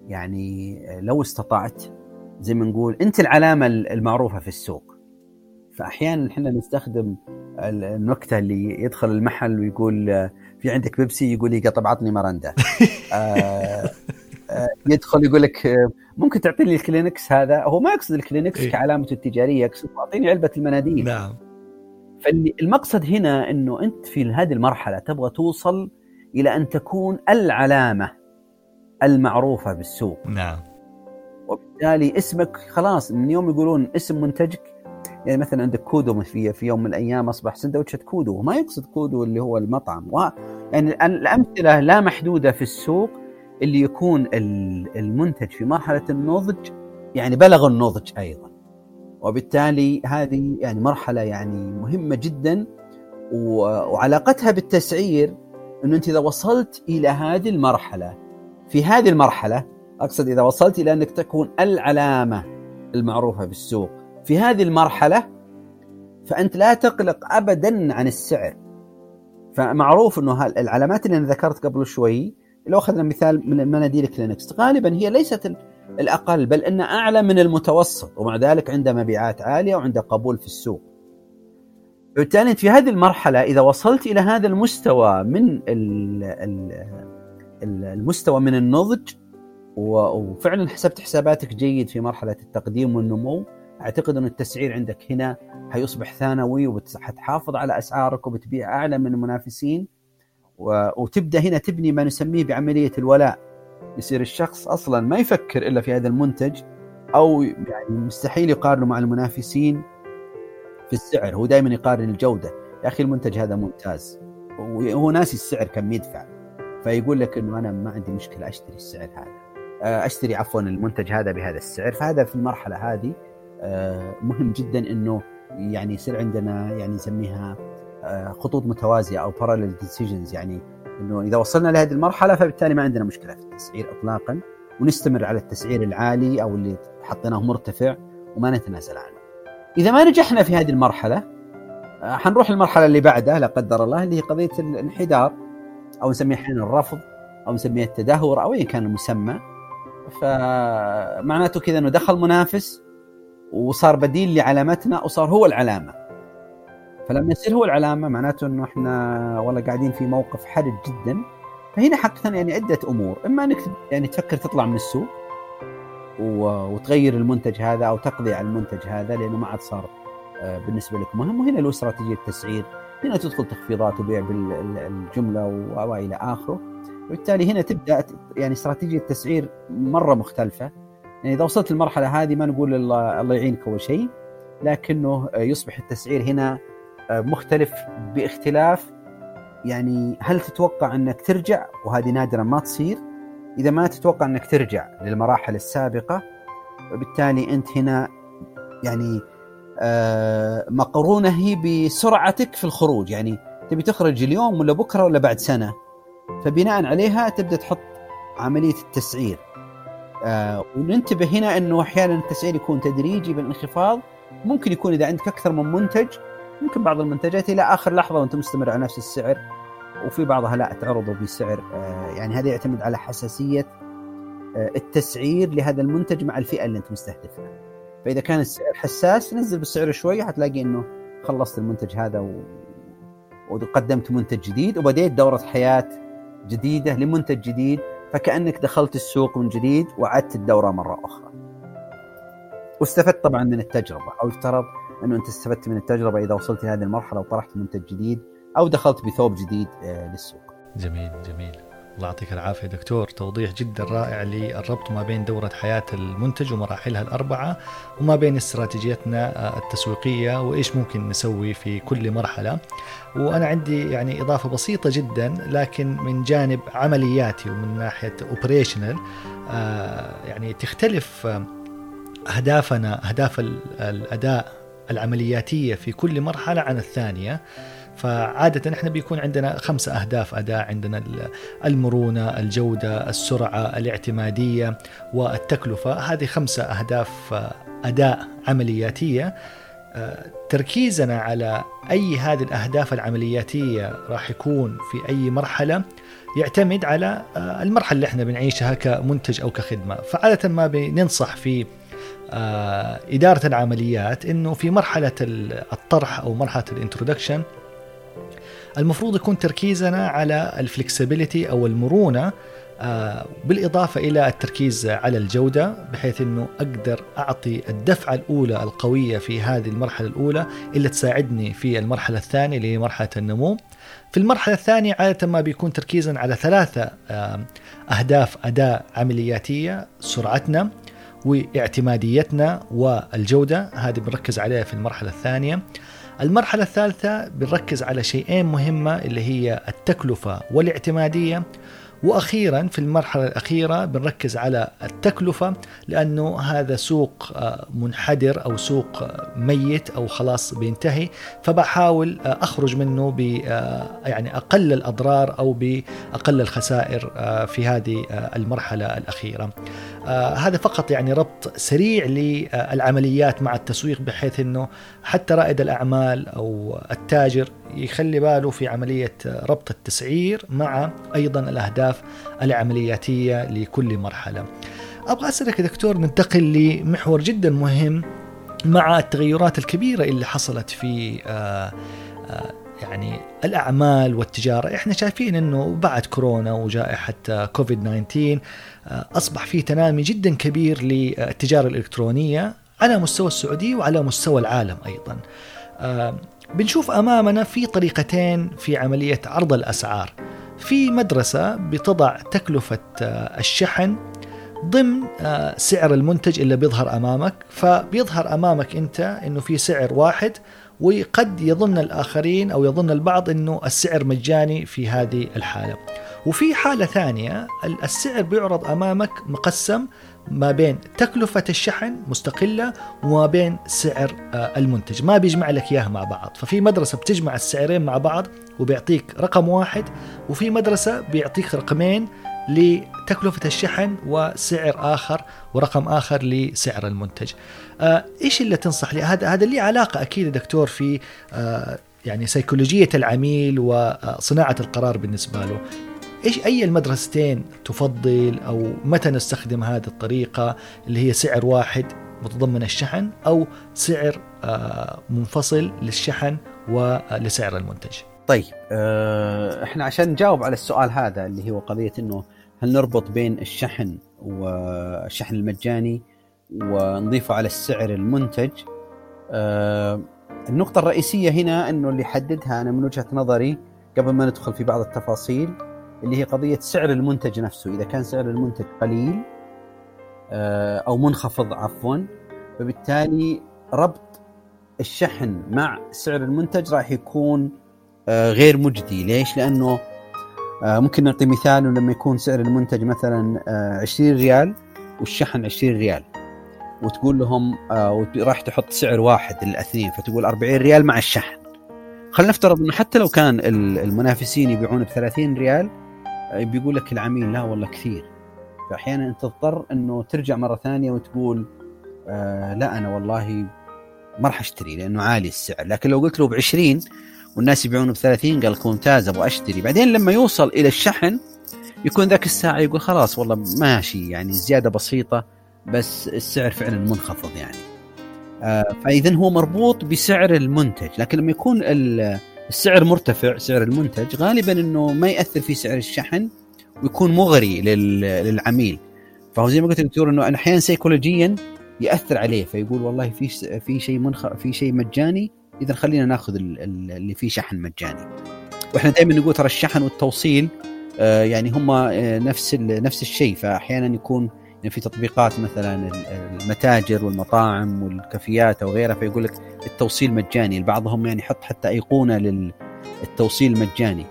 يعني لو استطعت زي ما نقول أنت العلامة المعروفة في السوق. فأحيانا إحنا نستخدم النكتة اللي يدخل المحل ويقول في عندك بيبسي؟ يقول لي طب عطني ميرندا آه آه يدخل يقول لك ممكن تعطيني الكلينكس هذا؟ هو ما يقصد الكلينكس إيه؟ كعلامته التجارية يقصد أعطيني علبة المناديل. نعم. فالمقصد هنا إنه أنت في هذه المرحلة تبغى توصل إلى أن تكون العلامة المعروفة بالسوق. نعم. وبالتالي اسمك خلاص من يوم يقولون اسم منتجك يعني مثلا عندك كودو في في يوم من الأيام أصبح سندوتشة كودو. وما يقصد كودو اللي هو المطعم. و يعني الأمثلة لا محدودة في السوق. اللي يكون المنتج في مرحلة النضج يعني بلغ النضج أيضا. وبالتالي هذه يعني مرحلة يعني مهمة جدا وعلاقتها بالتسعير إنه أنت إذا وصلت إلى هذه المرحلة في هذه المرحلة أقصد إذا وصلت إلى أنك تكون العلامة المعروفة بالسوق في هذه المرحلة فأنت لا تقلق ابدا عن السعر. فمعروف إنه العلامات اللي أنا ذكرت قبل شوي لو أخذنا مثال من مناديل كلينكس غالبا هي ليست الأقل بل إنها أعلى من المتوسط ومع ذلك عندها مبيعات عالية وعندها قبول في السوق. بالتالي في هذه المرحلة إذا وصلت إلى هذا المستوى من المستوى من النضج وفعلا حسبت حساباتك جيد في مرحلة التقديم والنمو أعتقد أن التسعير عندك هنا حيصبح ثانوي وحتحافظ على أسعارك وبتبيع أعلى من المنافسين وتبدأ هنا تبني ما نسميه بعملية الولاء. يصير الشخص أصلا ما يفكر إلا في هذا المنتج أو يعني مستحيل يقارنه مع المنافسين في السعر. هو دائما يقارن الجودة. يا أخي المنتج هذا ممتاز. وهو ناسي السعر كم يدفع. فيقول لك إنه أنا ما عندي مشكلة أشتري السعر هذا. آه، أشتري عفوا المنتج هذا بهذا السعر. فهذا في المرحلة هذه آه، مهم جدا إنه يعني يصير عندنا يعني نسميها خطوط متوازية أو parallel decisions يعني إنه إذا وصلنا لهذه المرحلة فبالتالي ما عندنا مشكلة في التسعير اطلاقا ونستمر على التسعير العالي أو اللي حطيناه مرتفع وما نتنازل عنه. إذا ما نجحنا في هذه المرحلة آه، حنروح المرحله اللي بعدها لا قدر الله اللي هي قضية الانحدار أو نسميها أحيانا الرفض أو نسميها التدهور أو ايا كان المسمى فمعناته كذا إنه دخل منافس وصار بديل لعلامتنا وصار هو العلامة فلما يصير هو العلامة معناته إنه إحنا والله قاعدين في موقف حرج جدا. فهنا حقيقة يعني عدة أمور. إما إنك يعني تفكر تطلع من السوق وتغير المنتج هذا أو تقضي على المنتج هذا لأنه ما عاد صار آه، بالنسبة لك مهم. وهنا له استراتيجية تسعير هنا تدخل تخفيضات وبيع بالجمله وإلى آخره. وبالتالي هنا تبدأ يعني استراتيجية تسعير مرة مختلفة. يعني إذا وصلت المرحله هذه ما نقول الله, يعينك أول شيء. لكنه يصبح التسعير هنا مختلف باختلاف. يعني هل تتوقع أنك ترجع؟ وهذه نادرا ما تصير. إذا ما تتوقع أنك ترجع للمراحل السابقة وبالتالي أنت هنا يعني آه، مقرونة هي بسرعتك في الخروج. يعني تبي تخرج اليوم ولا بكرة ولا بعد سنة. فبناء عليها تبدأ تحط عملية التسعير. آه وننتبه هنا إنه أحيانا التسعير يكون تدريجي بالانخفاض. ممكن يكون إذا عندك أكثر من منتج ممكن بعض المنتجات إلى آخر لحظة وأنت مستمر على نفس السعر وفي بعضها لا تعرضه بسعر آه يعني هذا يعتمد على حساسية آه التسعير لهذا المنتج مع الفئة اللي أنت مستهدفها فإذا كان السعر حساس نزل بالسعر شوي حتلاقي إنه خلصت المنتج هذا و... وقدمت منتج جديد وبديت دورة حياة جديدة لمنتج جديد فكأنك دخلت السوق من جديد وعدت الدورة مرة أخرى. واستفدت طبعا من التجربة أو يفترض أنه أنت استفدت من التجربة إذا وصلت لهذه المرحلة وطرحت منتج جديد أو دخلت بثوب جديد آه، للسوق. جميل جميل. الله يعطيك العافية دكتور توضيح جدا رائع للربط ما بين دورة حياة المنتج ومراحلها الأربعة وما بين استراتيجيتنا آه، التسويقية وإيش ممكن نسوي في كل مرحلة وأنا عندي يعني إضافة بسيطة جدا لكن من جانب عملياتي ومن ناحية اوبريشنال آه، يعني تختلف أهدافنا أهداف الأداء العملياتية في كل مرحلة عن الثانية. فعادة إحنا بيكون عندنا خمسة أهداف. أداء عندنا المرونة الجودة السرعة الاعتمادية والتكلفة. هذه خمسة أهداف أداء عملياتية. تركيزنا على أي هذه الأهداف العملياتية راح يكون في أي مرحلة يعتمد على المرحلة اللي إحنا بنعيشها كمنتج أو كخدمة. فعادة ما بننصح في إدارة العمليات أنه في مرحلة الطرح أو مرحلة ال introduction المفروض يكون تركيزنا على ال flexibility أو المرونة آه، بالإضافة إلى التركيز على الجودة بحيث إنه أقدر أعطي الدفعة الأولى القوية في هذه المرحلة الأولى اللي تساعدني في المرحلة الثانية اللي هي مرحلة النمو. في المرحلة الثانية عادة ما بيكون تركيزا على ثلاثة آه، أهداف اداء عملياتية سرعتنا واعتماديتنا والجودة هذه بنركز عليها في المرحلة الثانية. المرحلة الثالثة بنركز على شيئين مهمة اللي هي التكلفة والاعتمادية وأخيرا في المرحلة الأخيرة بنركز على التكلفة لأنه هذا سوق آه، منحدر أو سوق آه، ميت أو خلاص بينتهي فبحاول آه، أخرج منه ب يعني أقل الأضرار أو باقل الخسائر في هذه المرحلة الأخيرة. هذا فقط يعني ربط سريع للعمليات مع التسويق بحيث إنه حتى رائد الأعمال أو التاجر يخلي باله في عملية ربط التسعير مع أيضا الأهداف العملياتية لكل مرحلة. أبغى أسألك دكتور ننتقل لمحور جدا مهم مع التغيرات الكبيرة اللي حصلت في آه، آه، يعني الأعمال والتجارة. إحنا شايفين أنه بعد كورونا وجائحة كوفيد 19 آه، أصبح في تنامي جدا كبير للتجارة الإلكترونية على مستوى السعودية وعلى مستوى العالم أيضا. بنشوف أمامنا في طريقتين في عملية عرض الأسعار. في مدرسة بتضع تكلفة آه، الشحن ضمن آه، سعر المنتج اللي بيظهر أمامك، فبيظهر أمامك أنت إنه في سعر واحد وقد يظن الآخرين أو يظن البعض إنه السعر مجاني في هذه الحالة. وفي حالة ثانية السعر بيعرض أمامك مقسم ما بين تكلفة الشحن مستقلة وما بين سعر آه، المنتج. ما بيجمع لك إياها مع بعض. ففي مدرسة بتجمع السعرين مع بعض وبيعطيك رقم واحد وفي مدرسة بيعطيك رقمين لتكلفة الشحن وسعر آخر ورقم آخر لسعر المنتج. آه، إيش اللي تنصح لي؟ هذا هذا لي علاقة أكيد دكتور في آه، يعني سيكولوجية العميل وصناعة القرار بالنسبة له. إيش أي المدرستين تفضل أو متى نستخدم هذه الطريقة اللي هي سعر واحد متضمن الشحن أو سعر آه، منفصل للشحن ولسعر المنتج. طيب آه، إحنا عشان نجاوب على السؤال هذا اللي هو قضية إنه هل نربط بين الشحن والشحن المجاني ونضيفه على السعر المنتج آه، النقطة الرئيسية هنا إنه اللي يحددها أنا من وجهة نظري قبل ما ندخل في بعض التفاصيل اللي هي قضية سعر المنتج نفسه. إذا كان سعر المنتج قليل آه، أو منخفض عفوا فبالتالي ربط الشحن مع سعر المنتج راح يكون آه، غير مجدي. ليش؟ لأنه آه، ممكن نعطي مثال لما يكون سعر المنتج مثلا 20 ريال والشحن 20 ريال وتقول لهم راح تحط سعر واحد للاثنين فتقول 40 ريال مع الشحن. خلينا نفترض إنه حتى لو كان المنافسين يبيعون ب 30 ريال بيقول لك العميل لا والله كثير. فأحيانا أنت تضطر إنه ترجع مرة ثانية وتقول آه لا أنا والله ما راح أشتري لأنه عالي السعر. لكن لو قلت له ب 20 والناس يبيعونه ب 30 قال لك ممتاز أبغى أشتري. بعدين لما يوصل إلى الشحن يكون ذاك الساعة يقول خلاص والله ماشي يعني زيادة بسيطة بس السعر فعلا منخفض يعني. آه فاذا هو مربوط بسعر المنتج. لكن لما يكون السعر مرتفع سعر المنتج غالبا إنه ما يأثر في سعر الشحن ويكون مغري للعميل. فهو زي ما قلت دكتور إنه أحيانا سيكولوجيا يأثر عليه فيقول والله في في شيء منخ في شيء مجاني إذا خلينا نأخذ اللي فيه شحن مجاني. وإحنا دائما نقول ترى الشحن والتوصيل آه، يعني هم آه، نفس نفس الشيء. فاحيانا يكون يعني في تطبيقات مثلا المتاجر والمطاعم والكافيات أو غيرها فيقول لك التوصيل مجاني. بعضهم يعني يحط حتى أيقونة للتوصيل مجاني.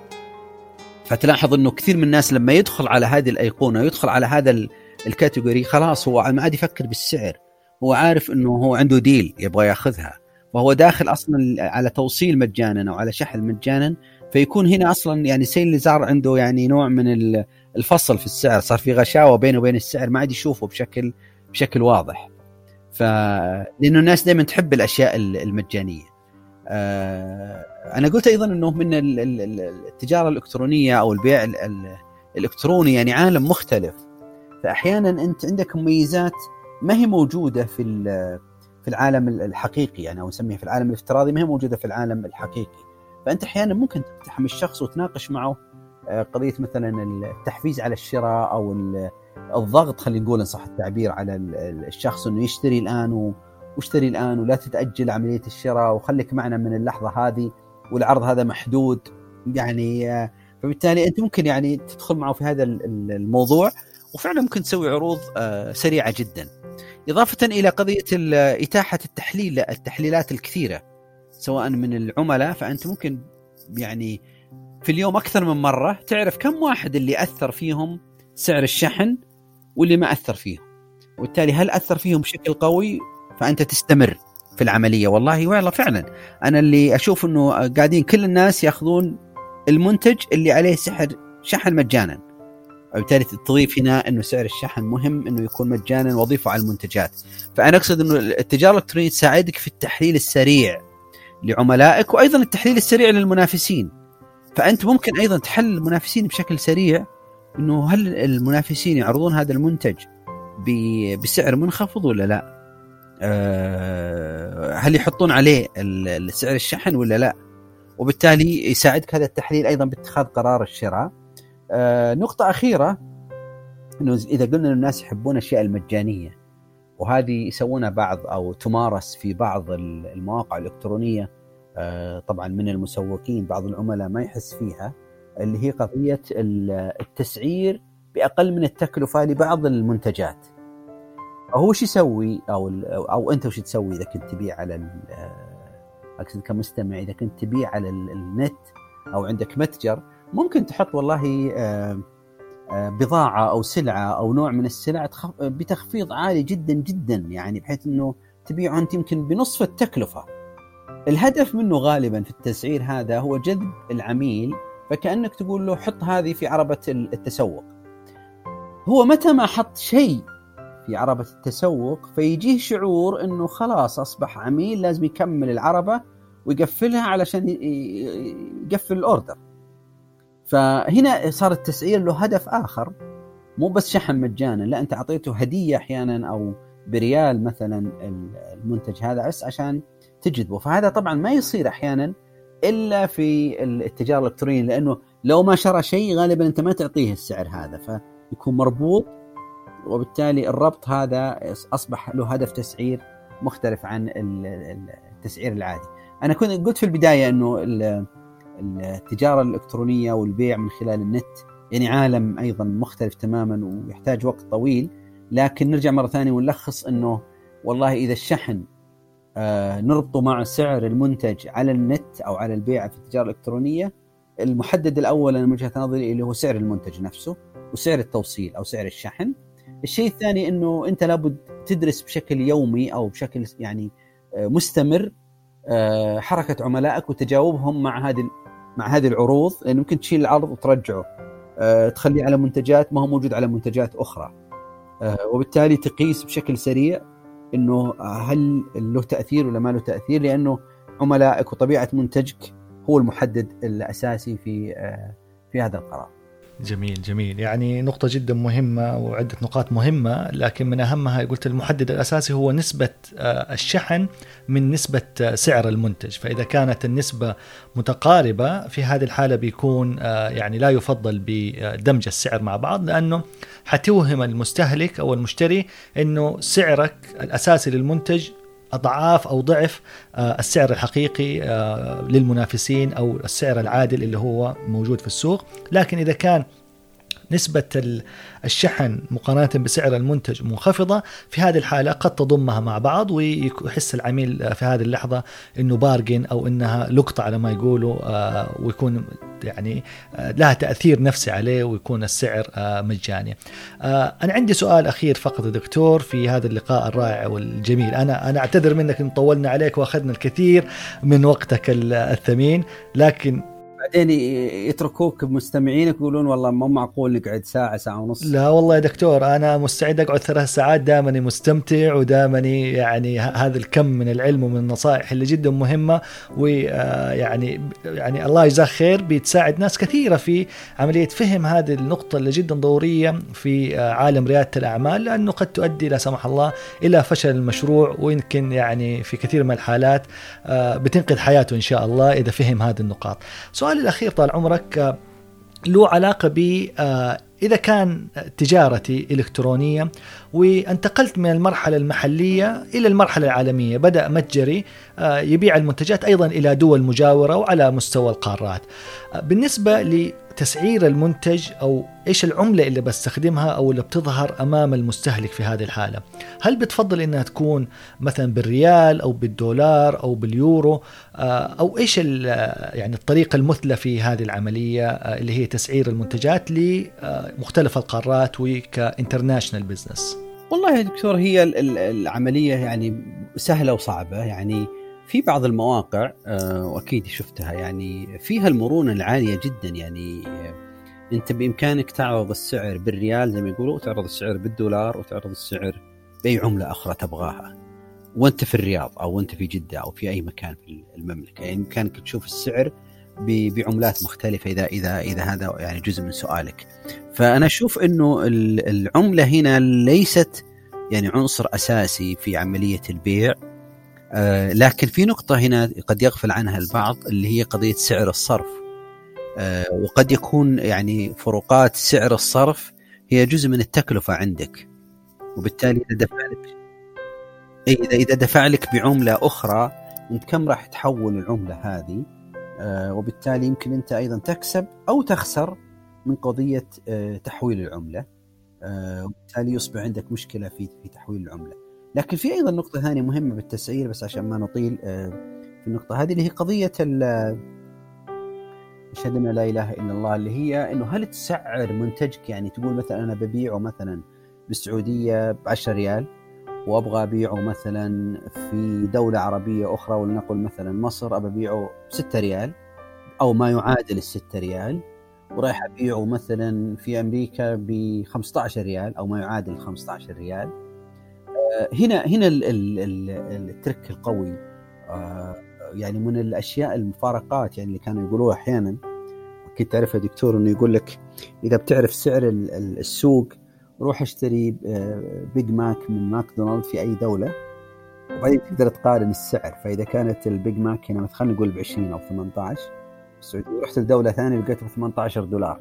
فتلاحظ إنه كثير من الناس لما يدخل على هذه الأيقونة ويدخل على هذا ال category خلاص هو ما عاد يفكر بالسعر. هو عارف إنه هو عنده deal يبغى ياخذها. وهو داخل أصلا على توصيل مجانا أو على شحن مجانا فيكون هنا أصلا يعني سي اللي صار عنده يعني نوع من الفصل في السعر صار في غشاوة بينه وبين السعر ما عاد يشوفه بشكل بشكل واضح. ف لأنه الناس دائما تحب الأشياء المجانية. آه، أنا قلت أيضا إنه من التجارة الإلكترونية أو البيع الإلكتروني يعني عالم مختلف. فاحيانا أنت عندك مميزات ما هي موجودة في في العالم الحقيقي يعني أو نسميها في العالم الافتراضي ما هي موجودة في العالم الحقيقي. فأنت أحيانا ممكن تقتحم الشخص وتناقش معه قضية مثلا التحفيز على الشراء أو الضغط خلينا نقول إن صح التعبير على الشخص إنه يشتري الآن واشتري الآن ولا تتأجل عملية الشراء وخليك معنا من اللحظة هذه والعرض هذا محدود يعني آه، فبالتالي أنت ممكن يعني تدخل معه في هذا الموضوع وفعلا ممكن تسوي عروض آه، سريعة جدا. إضافة إلى قضية إتاحة التحليل التحليلات الكثيرة سواء من العملاء فأنت ممكن يعني في اليوم أكثر من مرة تعرف كم واحد اللي أثر فيهم سعر الشحن واللي ما أثر فيهم؟ وبالتالي هل أثر فيهم بشكل قوي؟ فأنت تستمر في العملية. والله والله فعلا. أنا اللي أشوف إنه قاعدين كل الناس يأخذون المنتج اللي عليه سحر شحن مجانا. وبالتالي تضيف هنا إنه سعر الشحن مهم إنه يكون مجانا وأضيفه على المنتجات. فأنا أقصد إنه التجارة الإلكترونية تساعدك في التحليل السريع لعملائك وأيضا التحليل السريع للمنافسين. فأنت ممكن أيضا تحلل المنافسين بشكل سريع إنه هل المنافسين يعرضون هذا المنتج بسعر منخفض ولا لا؟ أه هل يحطون عليه سعر الشحن ولا لا؟ وبالتالي يساعدك هذا التحليل أيضا باتخاذ قرار الشراء. أه نقطة أخيرة إنه إذا قلنا الناس يحبون الأشياء المجانية وهذه يسوونها بعض أو تمارس في بعض المواقع الإلكترونية آه، طبعا من المسوقين بعض العملاء ما يحس فيها اللي هي قضية التسعير بأقل من التكلفة لبعض المنتجات. هو وش يسوي أو أو أنت وش تسوي إذا كنت تبيع على آه، أقصد كمستمع إذا كنت تبيع على النت أو عندك متجر ممكن تحط والله آه، بضاعة أو سلعة أو نوع من السلع بتخفيض عالي جدا جدا يعني بحيث إنه تبيعه أنت يمكن بنصف التكلفة. الهدف منه غالبا في التسعير هذا هو جذب العميل فكأنك تقول له حط هذه في عربة التسوق. هو متى ما حط شيء في عربة التسوق فيجيه شعور إنه خلاص أصبح عميل لازم يكمل العربة ويقفلها علشان يقفل الأوردر. فهنا صار التسعير له هدف آخر مو بس شحن مجانا لا أنت أعطيته هدية أحيانا أو بريال مثلا المنتج هذا بس عشان تجذبه فهذا طبعا ما يصير أحيانا إلا في التجاره الالكترونيه لأنه لو ما شرى شيء غالبا أنت ما تعطيه السعر هذا فيكون مربوط وبالتالي الربط هذا أصبح له هدف تسعير مختلف عن التسعير العادي. أنا كنت قلت في البداية إنه التجارة الإلكترونية والبيع من خلال النت يعني عالم أيضا مختلف تماما ويحتاج وقت طويل لكن نرجع مرة ثانية ونلخص إنه والله إذا الشحن نربطه مع سعر المنتج على النت أو على البيع في التجارة الإلكترونية. المحدد الأول أنا من وجهة نظري اللي هو سعر المنتج نفسه وسعر التوصيل أو سعر الشحن. الشيء الثاني إنه أنت لابد تدرس بشكل يومي أو بشكل يعني آه، مستمر آه، حركة عملائك وتجاوبهم مع هذه مع هذه العروض. لأن ممكن تشيل العرض وترجعه. آه، تخليه على منتجات ما هو موجود على منتجات أخرى. وبالتالي تقيس بشكل سريع إنه هل له تأثير ولا ما له تأثير لأنه عملائك وطبيعة منتجك هو المحدد الأساسي في في هذا القرار. جميل جميل. يعني نقطة جدا مهمة وعدة نقاط مهمة لكن من أهمها قلت المحدد الأساسي هو نسبة آه، الشحن من نسبة آه، سعر المنتج. فإذا كانت النسبة متقاربة في هذه الحالة بيكون آه، يعني لا يفضل بدمج السعر مع بعض لأنه حتوهم المستهلك أو المشتري أنه سعرك الأساسي للمنتج أضعاف أو ضعف السعر الحقيقي للمنافسين أو السعر العادل اللي هو موجود في السوق. لكن إذا كان نسبة الشحن مقارنة بسعر المنتج منخفضة في هذه الحالة قد تضمها مع بعض ويحس العميل في هذه اللحظة إنه بارجن أو إنها لقطة على ما يقولوا آه، ويكون يعني آه، لها تأثير نفسي عليه ويكون السعر آه، مجاني. أنا عندي سؤال أخير فقط دكتور في هذا اللقاء الرائع والجميل. أنا أنا أعتذر منك إن طولنا عليك وأخذنا الكثير من وقتك الثمين لكن بعدين يتركوك مستمعينك يقولون والله مو معقول نقعد ساعة ساعة ونص لا والله يا دكتور أنا مستعد أقعد ثلاث ساعات دائما مستمتع ودائما يعني هذا الكم من العلم ومن النصائح اللي جدا مهمة ويعني يعني الله يجزاه خير بتساعد ناس كثيرة في عملية فهم هذه النقطة اللي جدا ضرورية في عالم ريادة الأعمال لأنه قد تؤدي لا سمح الله إلى فشل المشروع ويمكن يعني في كثير من الحالات بتنقذ حياته إن شاء الله إذا فهم هذه النقاط. سؤال السؤال الأخير طال عمرك آه، له علاقة ب آه، إذا كان تجارتي إلكترونية وانتقلت من المرحلة المحلية إلى المرحلة العالمية بدأ متجري آه، يبيع المنتجات أيضا إلى دول مجاورة وعلى مستوى القارات. بالنسبة تسعير المنتج أو إيش العملة اللي بستخدمها أو اللي بتظهر أمام المستهلك في هذه الحالة؟ هل بتفضل إنها تكون مثلا بالريال أو بالدولار أو باليورو؟ آه، أو إيش يعني الطريقة المثلى في هذه العملية آه، اللي هي تسعير المنتجات لمختلف القارات وك international business؟ والله يا دكتور هي العملية يعني سهلة وصعبة. يعني في بعض المواقع آه، وأكيد شفتها يعني فيها المرونة العالية جدا يعني أنت بإمكانك تعرض السعر بالريال زي ما يقولوا وتعرض السعر بالدولار وتعرض السعر بأي عملة أخرى تبغاها وأنت في الرياض أو أنت في جدة أو في أي مكان في المملكة. يعني بامكانك تشوف السعر بعملات مختلفة إذا إذا إذا هذا يعني جزء من سؤالك. فأنا أشوف إنه العملة هنا ليست يعني عنصر أساسي في عملية البيع. آه، لكن في نقطة هنا قد يغفل عنها البعض اللي هي قضية سعر الصرف. آه، وقد يكون يعني فروقات سعر الصرف هي جزء من التكلفة عندك. وبالتالي إذا دفع لك إذا إذا دفع لك بعملة أخرى أنت كم راح تحول العملة هذه؟ آه، وبالتالي يمكن أنت أيضا تكسب أو تخسر من قضية تحويل العملة. وبالتالي يصبح عندك مشكلة في في تحويل العملة. لكن في أيضا نقطة ثانية مهمة بالتسعير بس عشان ما نطيل آه، في النقطة هذه اللي هي قضية أشهد أن لا إله إلا الله اللي هي إنه هل تسعر منتجك؟ يعني تقول مثلا أنا ببيعه مثلا بالسعودية ب 10 ريال وأبغى أبيعه مثلا في دولة عربية أخرى ولنقل مثلا مصر أبى أبيعه ب 6 ريال أو ما يعادل ال 6 ريال ورايح أبيعه مثلا في أمريكا ب 15 ريال أو ما يعادل 15 ريال. آه، هنا هنا الترك القوي آه، يعني من الأشياء المفارقات يعني اللي كانوا يقولوها أحيانا. أكيد تعرفها دكتور إنه يقول لك إذا بتعرف سعر السوق روح اشتري بيج ماك من ماكدونالد في أي دولة وبعدين تقدر تقارن السعر. فإذا كانت البيج ماك هنا خلينا نقول ب 20 أو 18 السعوديه ورحت لدولة ثانية لقيتها ب 18 دولار.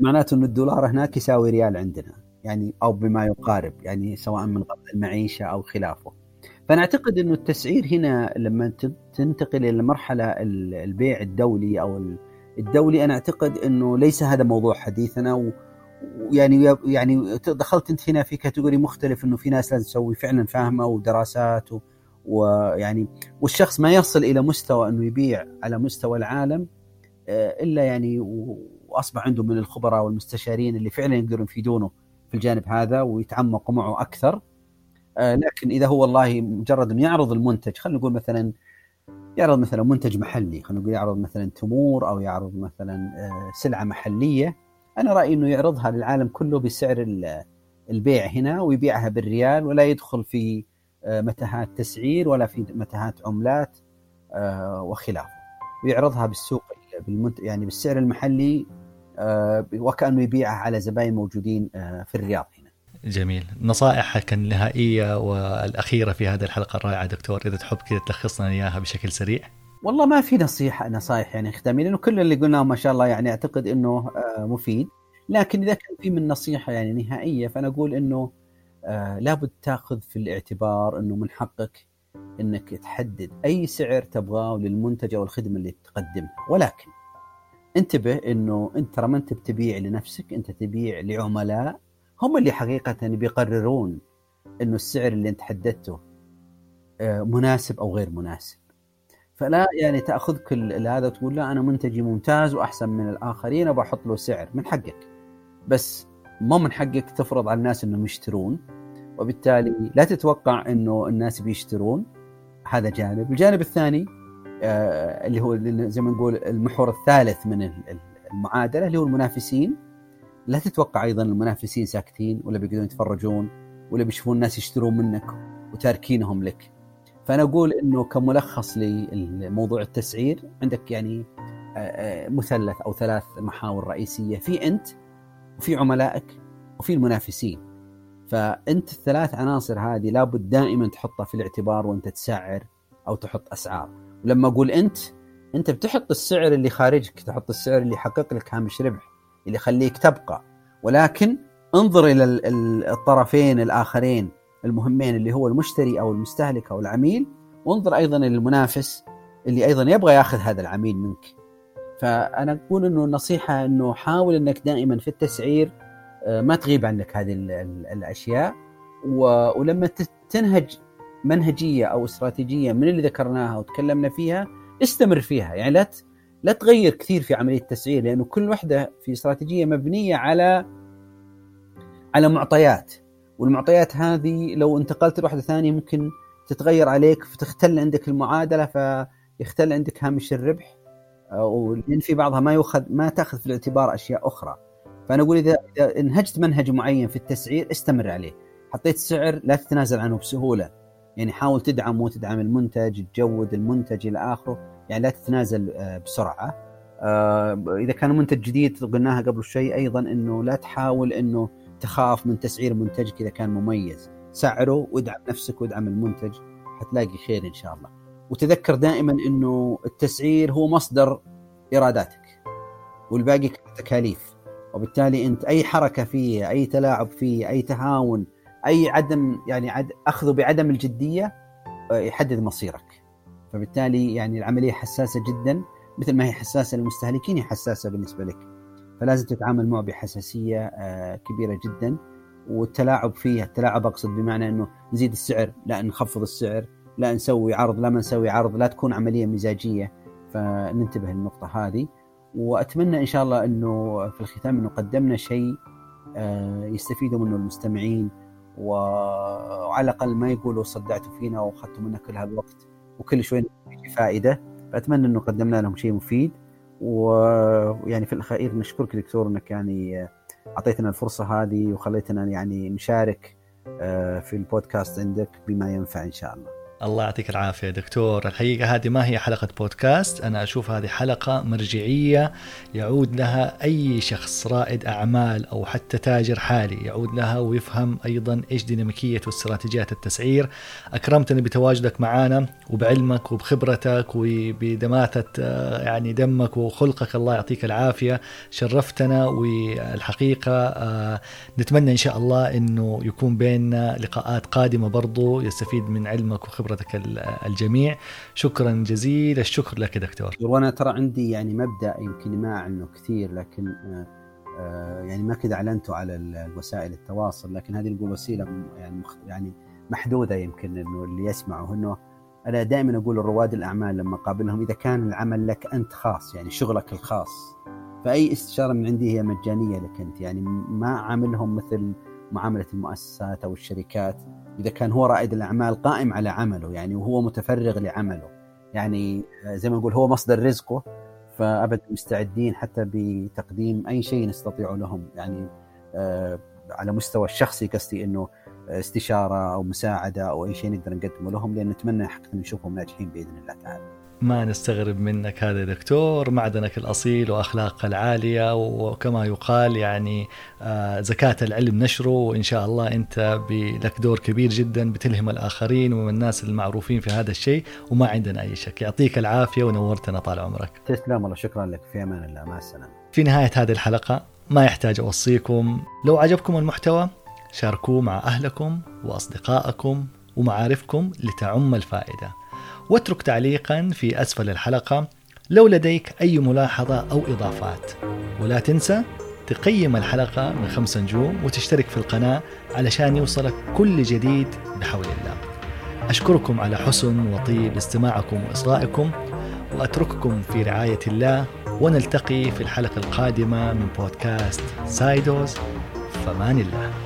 معناته إن الدولار هناك يساوي ريال عندنا. يعني أو بما يقارب يعني سواء من قبل المعيشة أو خلافه. فانا اعتقد إنه التسعير هنا لما تنتقل إلى مرحلة البيع الدولي أو الدولي أنا أعتقد إنه ليس هذا موضوع حديثنا. ويعني يعني دخلت أنت هنا في كاتيجوري مختلف إنه في ناس لازم تسوي فعلا فاهمه ودراسات ويعني والشخص ما يصل إلى مستوى إنه يبيع على مستوى العالم آه، إلا يعني وأصبح عنده من الخبراء والمستشارين اللي فعلا يقدرون يفيدونه. في الجانب هذا ويتعمقوا معه أكثر. آه، لكن إذا هو والله مجرد انه يعرض المنتج خلينا نقول مثلا يعرض مثلا منتج محلي خلينا نقول يعرض مثلا تمور أو يعرض مثلا آه، سلعة محلية أنا رأيي إنه يعرضها للعالم كله بسعر البيع هنا ويبيعها بالريال ولا يدخل في آه، متاهات تسعير ولا في متاهات عملات وخلافه. ويعرضها بالسوق بالمنت... يعني بالسعر المحلي وكأنه يبيعها على زباين موجودين في الرياض هنا. جميل، نصائحك النهائية والأخيرة في هذه الحلقة الرائعة دكتور إذا تحب كذا تلخص لنا إياها بشكل سريع. والله ما في نصيحة نصائح يعني ختاميه لأنه كل اللي قلناه ما شاء الله يعني أعتقد إنه مفيد لكن إذا كان في من نصيحة يعني نهائية فأنا أقول إنه آه لابد تأخذ في الاعتبار إنه من حقك إنك تحدد أي سعر تبغاه للمنتج أو الخدمة اللي تقدمها ولكن انتبه انه انت ترى ما انت بتبيع لنفسك انت تبيع لعملاء هم اللي حقيقة بيقررون انه السعر اللي انت حددته آه مناسب أو غير مناسب. فلا يعني تاخذ كل هذا وتقول لا أنا منتجي ممتاز وأحسن من الآخرين وبحط له سعر من حقك. بس ما من حقك تفرض على الناس إنهم يشترون. وبالتالي لا تتوقع إنه الناس بيشترون. هذا جانب، الجانب الثاني اللي هو زي ما نقول المحور الثالث من المعادلة اللي هو المنافسين. لا تتوقع أيضا المنافسين ساكتين ولا بيقدرون يتفرجون ولا بيشوفون الناس يشترون منك وتاركينهم لك. فأنا أقول إنه كملخص لموضوع التسعير عندك يعني آه، آه، مثلث أو ثلاث محاور رئيسية. في أنت وفي عملائك وفي المنافسين. فأنت الثلاث عناصر هذه لابد دائما تحطها في الاعتبار وأنت تسعر أو تحط أسعار. ولما أقول أنت أنت بتحط السعر اللي خارجك تحط السعر اللي يحقق لك هامش ربح اللي يخليك تبقى. ولكن انظر إلى الطرفين الآخرين المهمين اللي هو المشتري أو المستهلك أو العميل وانظر أيضا للمنافس اللي أيضا يبغى ياخذ هذا العميل منك. فأنا أقول إنه النصيحة إنه حاول إنك دائما في التسعير آه، ما تغيب عنك هذه الأشياء ولما تنهج منهجية أو استراتيجية من اللي ذكرناها وتكلمنا فيها استمر فيها. يعني لا لا تغير كثير في عملية التسعير لأنه كل وحدة في استراتيجية مبنية على على معطيات. والمعطيات هذه لو انتقلت لواحده ثانية ممكن تتغير عليك فتختل عندك المعادلة فيختل عندك هامش الربح لأن في بعضها ما يؤخذ ما تأخذ في الاعتبار أشياء أخرى. فأنا أقول إذا انهجت منهج معين في التسعير استمر عليه. حطيت سعر لا تتنازل عنه بسهولة. يعني حاول تدعم وتدعم المنتج تجود المنتج إلى آخره. يعني لا تتنازل آه، بسرعة. آه، إذا كان منتج جديد قلناها قبل شوي أيضا إنه لا تحاول إنه تخاف من تسعير منتجك إذا كان مميز. سعره وادعم نفسك وادعم المنتج حتلاقي خير إن شاء الله. وتذكر دائما إنه التسعير هو مصدر ايراداتك والباقي تكاليف وبالتالي أنت أي حركة فيه أي تلاعب فيه أي تهاون أي عدم يعني عد أخذه بعدم الجدية آه، يحدد مصيرك. فبالتالي يعني العملية حساسة جدا مثل ما هي حساسة للمستهلكين هي حساسة بالنسبة لك. فلازم تتعامل معه بحساسية آه، كبيرة جدا. والتلاعب فيه التلاعب أقصد بمعنى إنه نزيد السعر لا نخفض السعر لا نسوي عرض لا ما نسوي عرض لا تكون عملية مزاجية. فننتبه للنقطة هذه. وأتمنى إن شاء الله إنه في الختام إنه قدمنا شيء آه، يستفيدوا منه المستمعين. وعلى الأقل ما يقولوا صدعتوا فينا وأخذتوا منا كل هذا الوقت وكل شوي فائدة فأتمنى إنه قدمنا لهم شيء مفيد ويعني في الأخير نشكرك دكتور إنك يعني أعطيتنا الفرصة هذه وخليتنا يعني نشارك آه، في البودكاست عندك بما ينفع إن شاء الله. الله يعطيك العافية دكتور. الحقيقة هذه ما هي حلقة بودكاست. أنا أشوف هذه حلقة مرجعية يعود لها أي شخص رائد أعمال أو حتى تاجر حالي يعود لها ويفهم أيضا إيش ديناميكية واستراتيجيات التسعير. أكرمتني بتواجدك معنا وبعلمك وبخبرتك وبدماثة آه، يعني دمك وخلقك. الله يعطيك العافية. شرفتنا والحقيقة آه، نتمنى إن شاء الله أنه يكون بيننا لقاءات قادمة برضو يستفيد من علمك وخبرتك. خبرتك الجميع. شكرا جزيل الشكر لك دكتور. وأنا ترى عندي يعني مبدأ يمكن ما عنه كثير لكن آه، آه، يعني ما كذا أعلنته على الوسائل التواصل لكن هذه نقول وسيله يعني يعني محدودة يمكن إنه اللي يسمعه إنه أنا دائما أقول لرواد الأعمال لما اقابلهم إذا كان العمل لك أنت خاص يعني شغلك الخاص فأي استشاره من عندي هي مجانية لك أنت يعني ما عاملهم مثل معاملة المؤسسات أو الشركات. إذا كان هو رائد الأعمال قائم على عمله يعني وهو متفرغ لعمله يعني زي ما نقول هو مصدر رزقه فابدا مستعدين حتى بتقديم أي شيء نستطيع لهم يعني آه، على مستوى الشخصي قصدي إنه استشارة أو مساعدة أو أي شيء نقدر نقدمه لهم لأن نتمنى حقيقه نشوفهم ناجحين بإذن الله تعالى. ما نستغرب منك هذا دكتور معدنك الأصيل وأخلاقك العالية وكما يقال يعني آه، زكاة العلم نشره وإن شاء الله أنت لك دور كبير جدا بتلهم الآخرين ومن الناس المعروفين في هذا الشيء وما عندنا أي شك. يعطيك العافية ونورتنا طال عمرك. تسلم والله شكرا لك. في أمان الله. مع السلامة. في نهاية هذه الحلقة ما يحتاج أوصيكم لو عجبكم المحتوى شاركوه مع أهلكم وأصدقائكم ومعارفكم لتعم الفائدة. واترك تعليقا في أسفل الحلقة لو لديك أي ملاحظة أو إضافات. ولا تنسى تقيم الحلقة من خمس نجوم وتشترك في القناة علشان يوصلك كل جديد بحول الله. أشكركم على حسن وطيب استماعكم وإصغائكم وأترككم في رعاية الله ونلتقي في الحلقة القادمة من بودكاست سايدوز. فمان الله.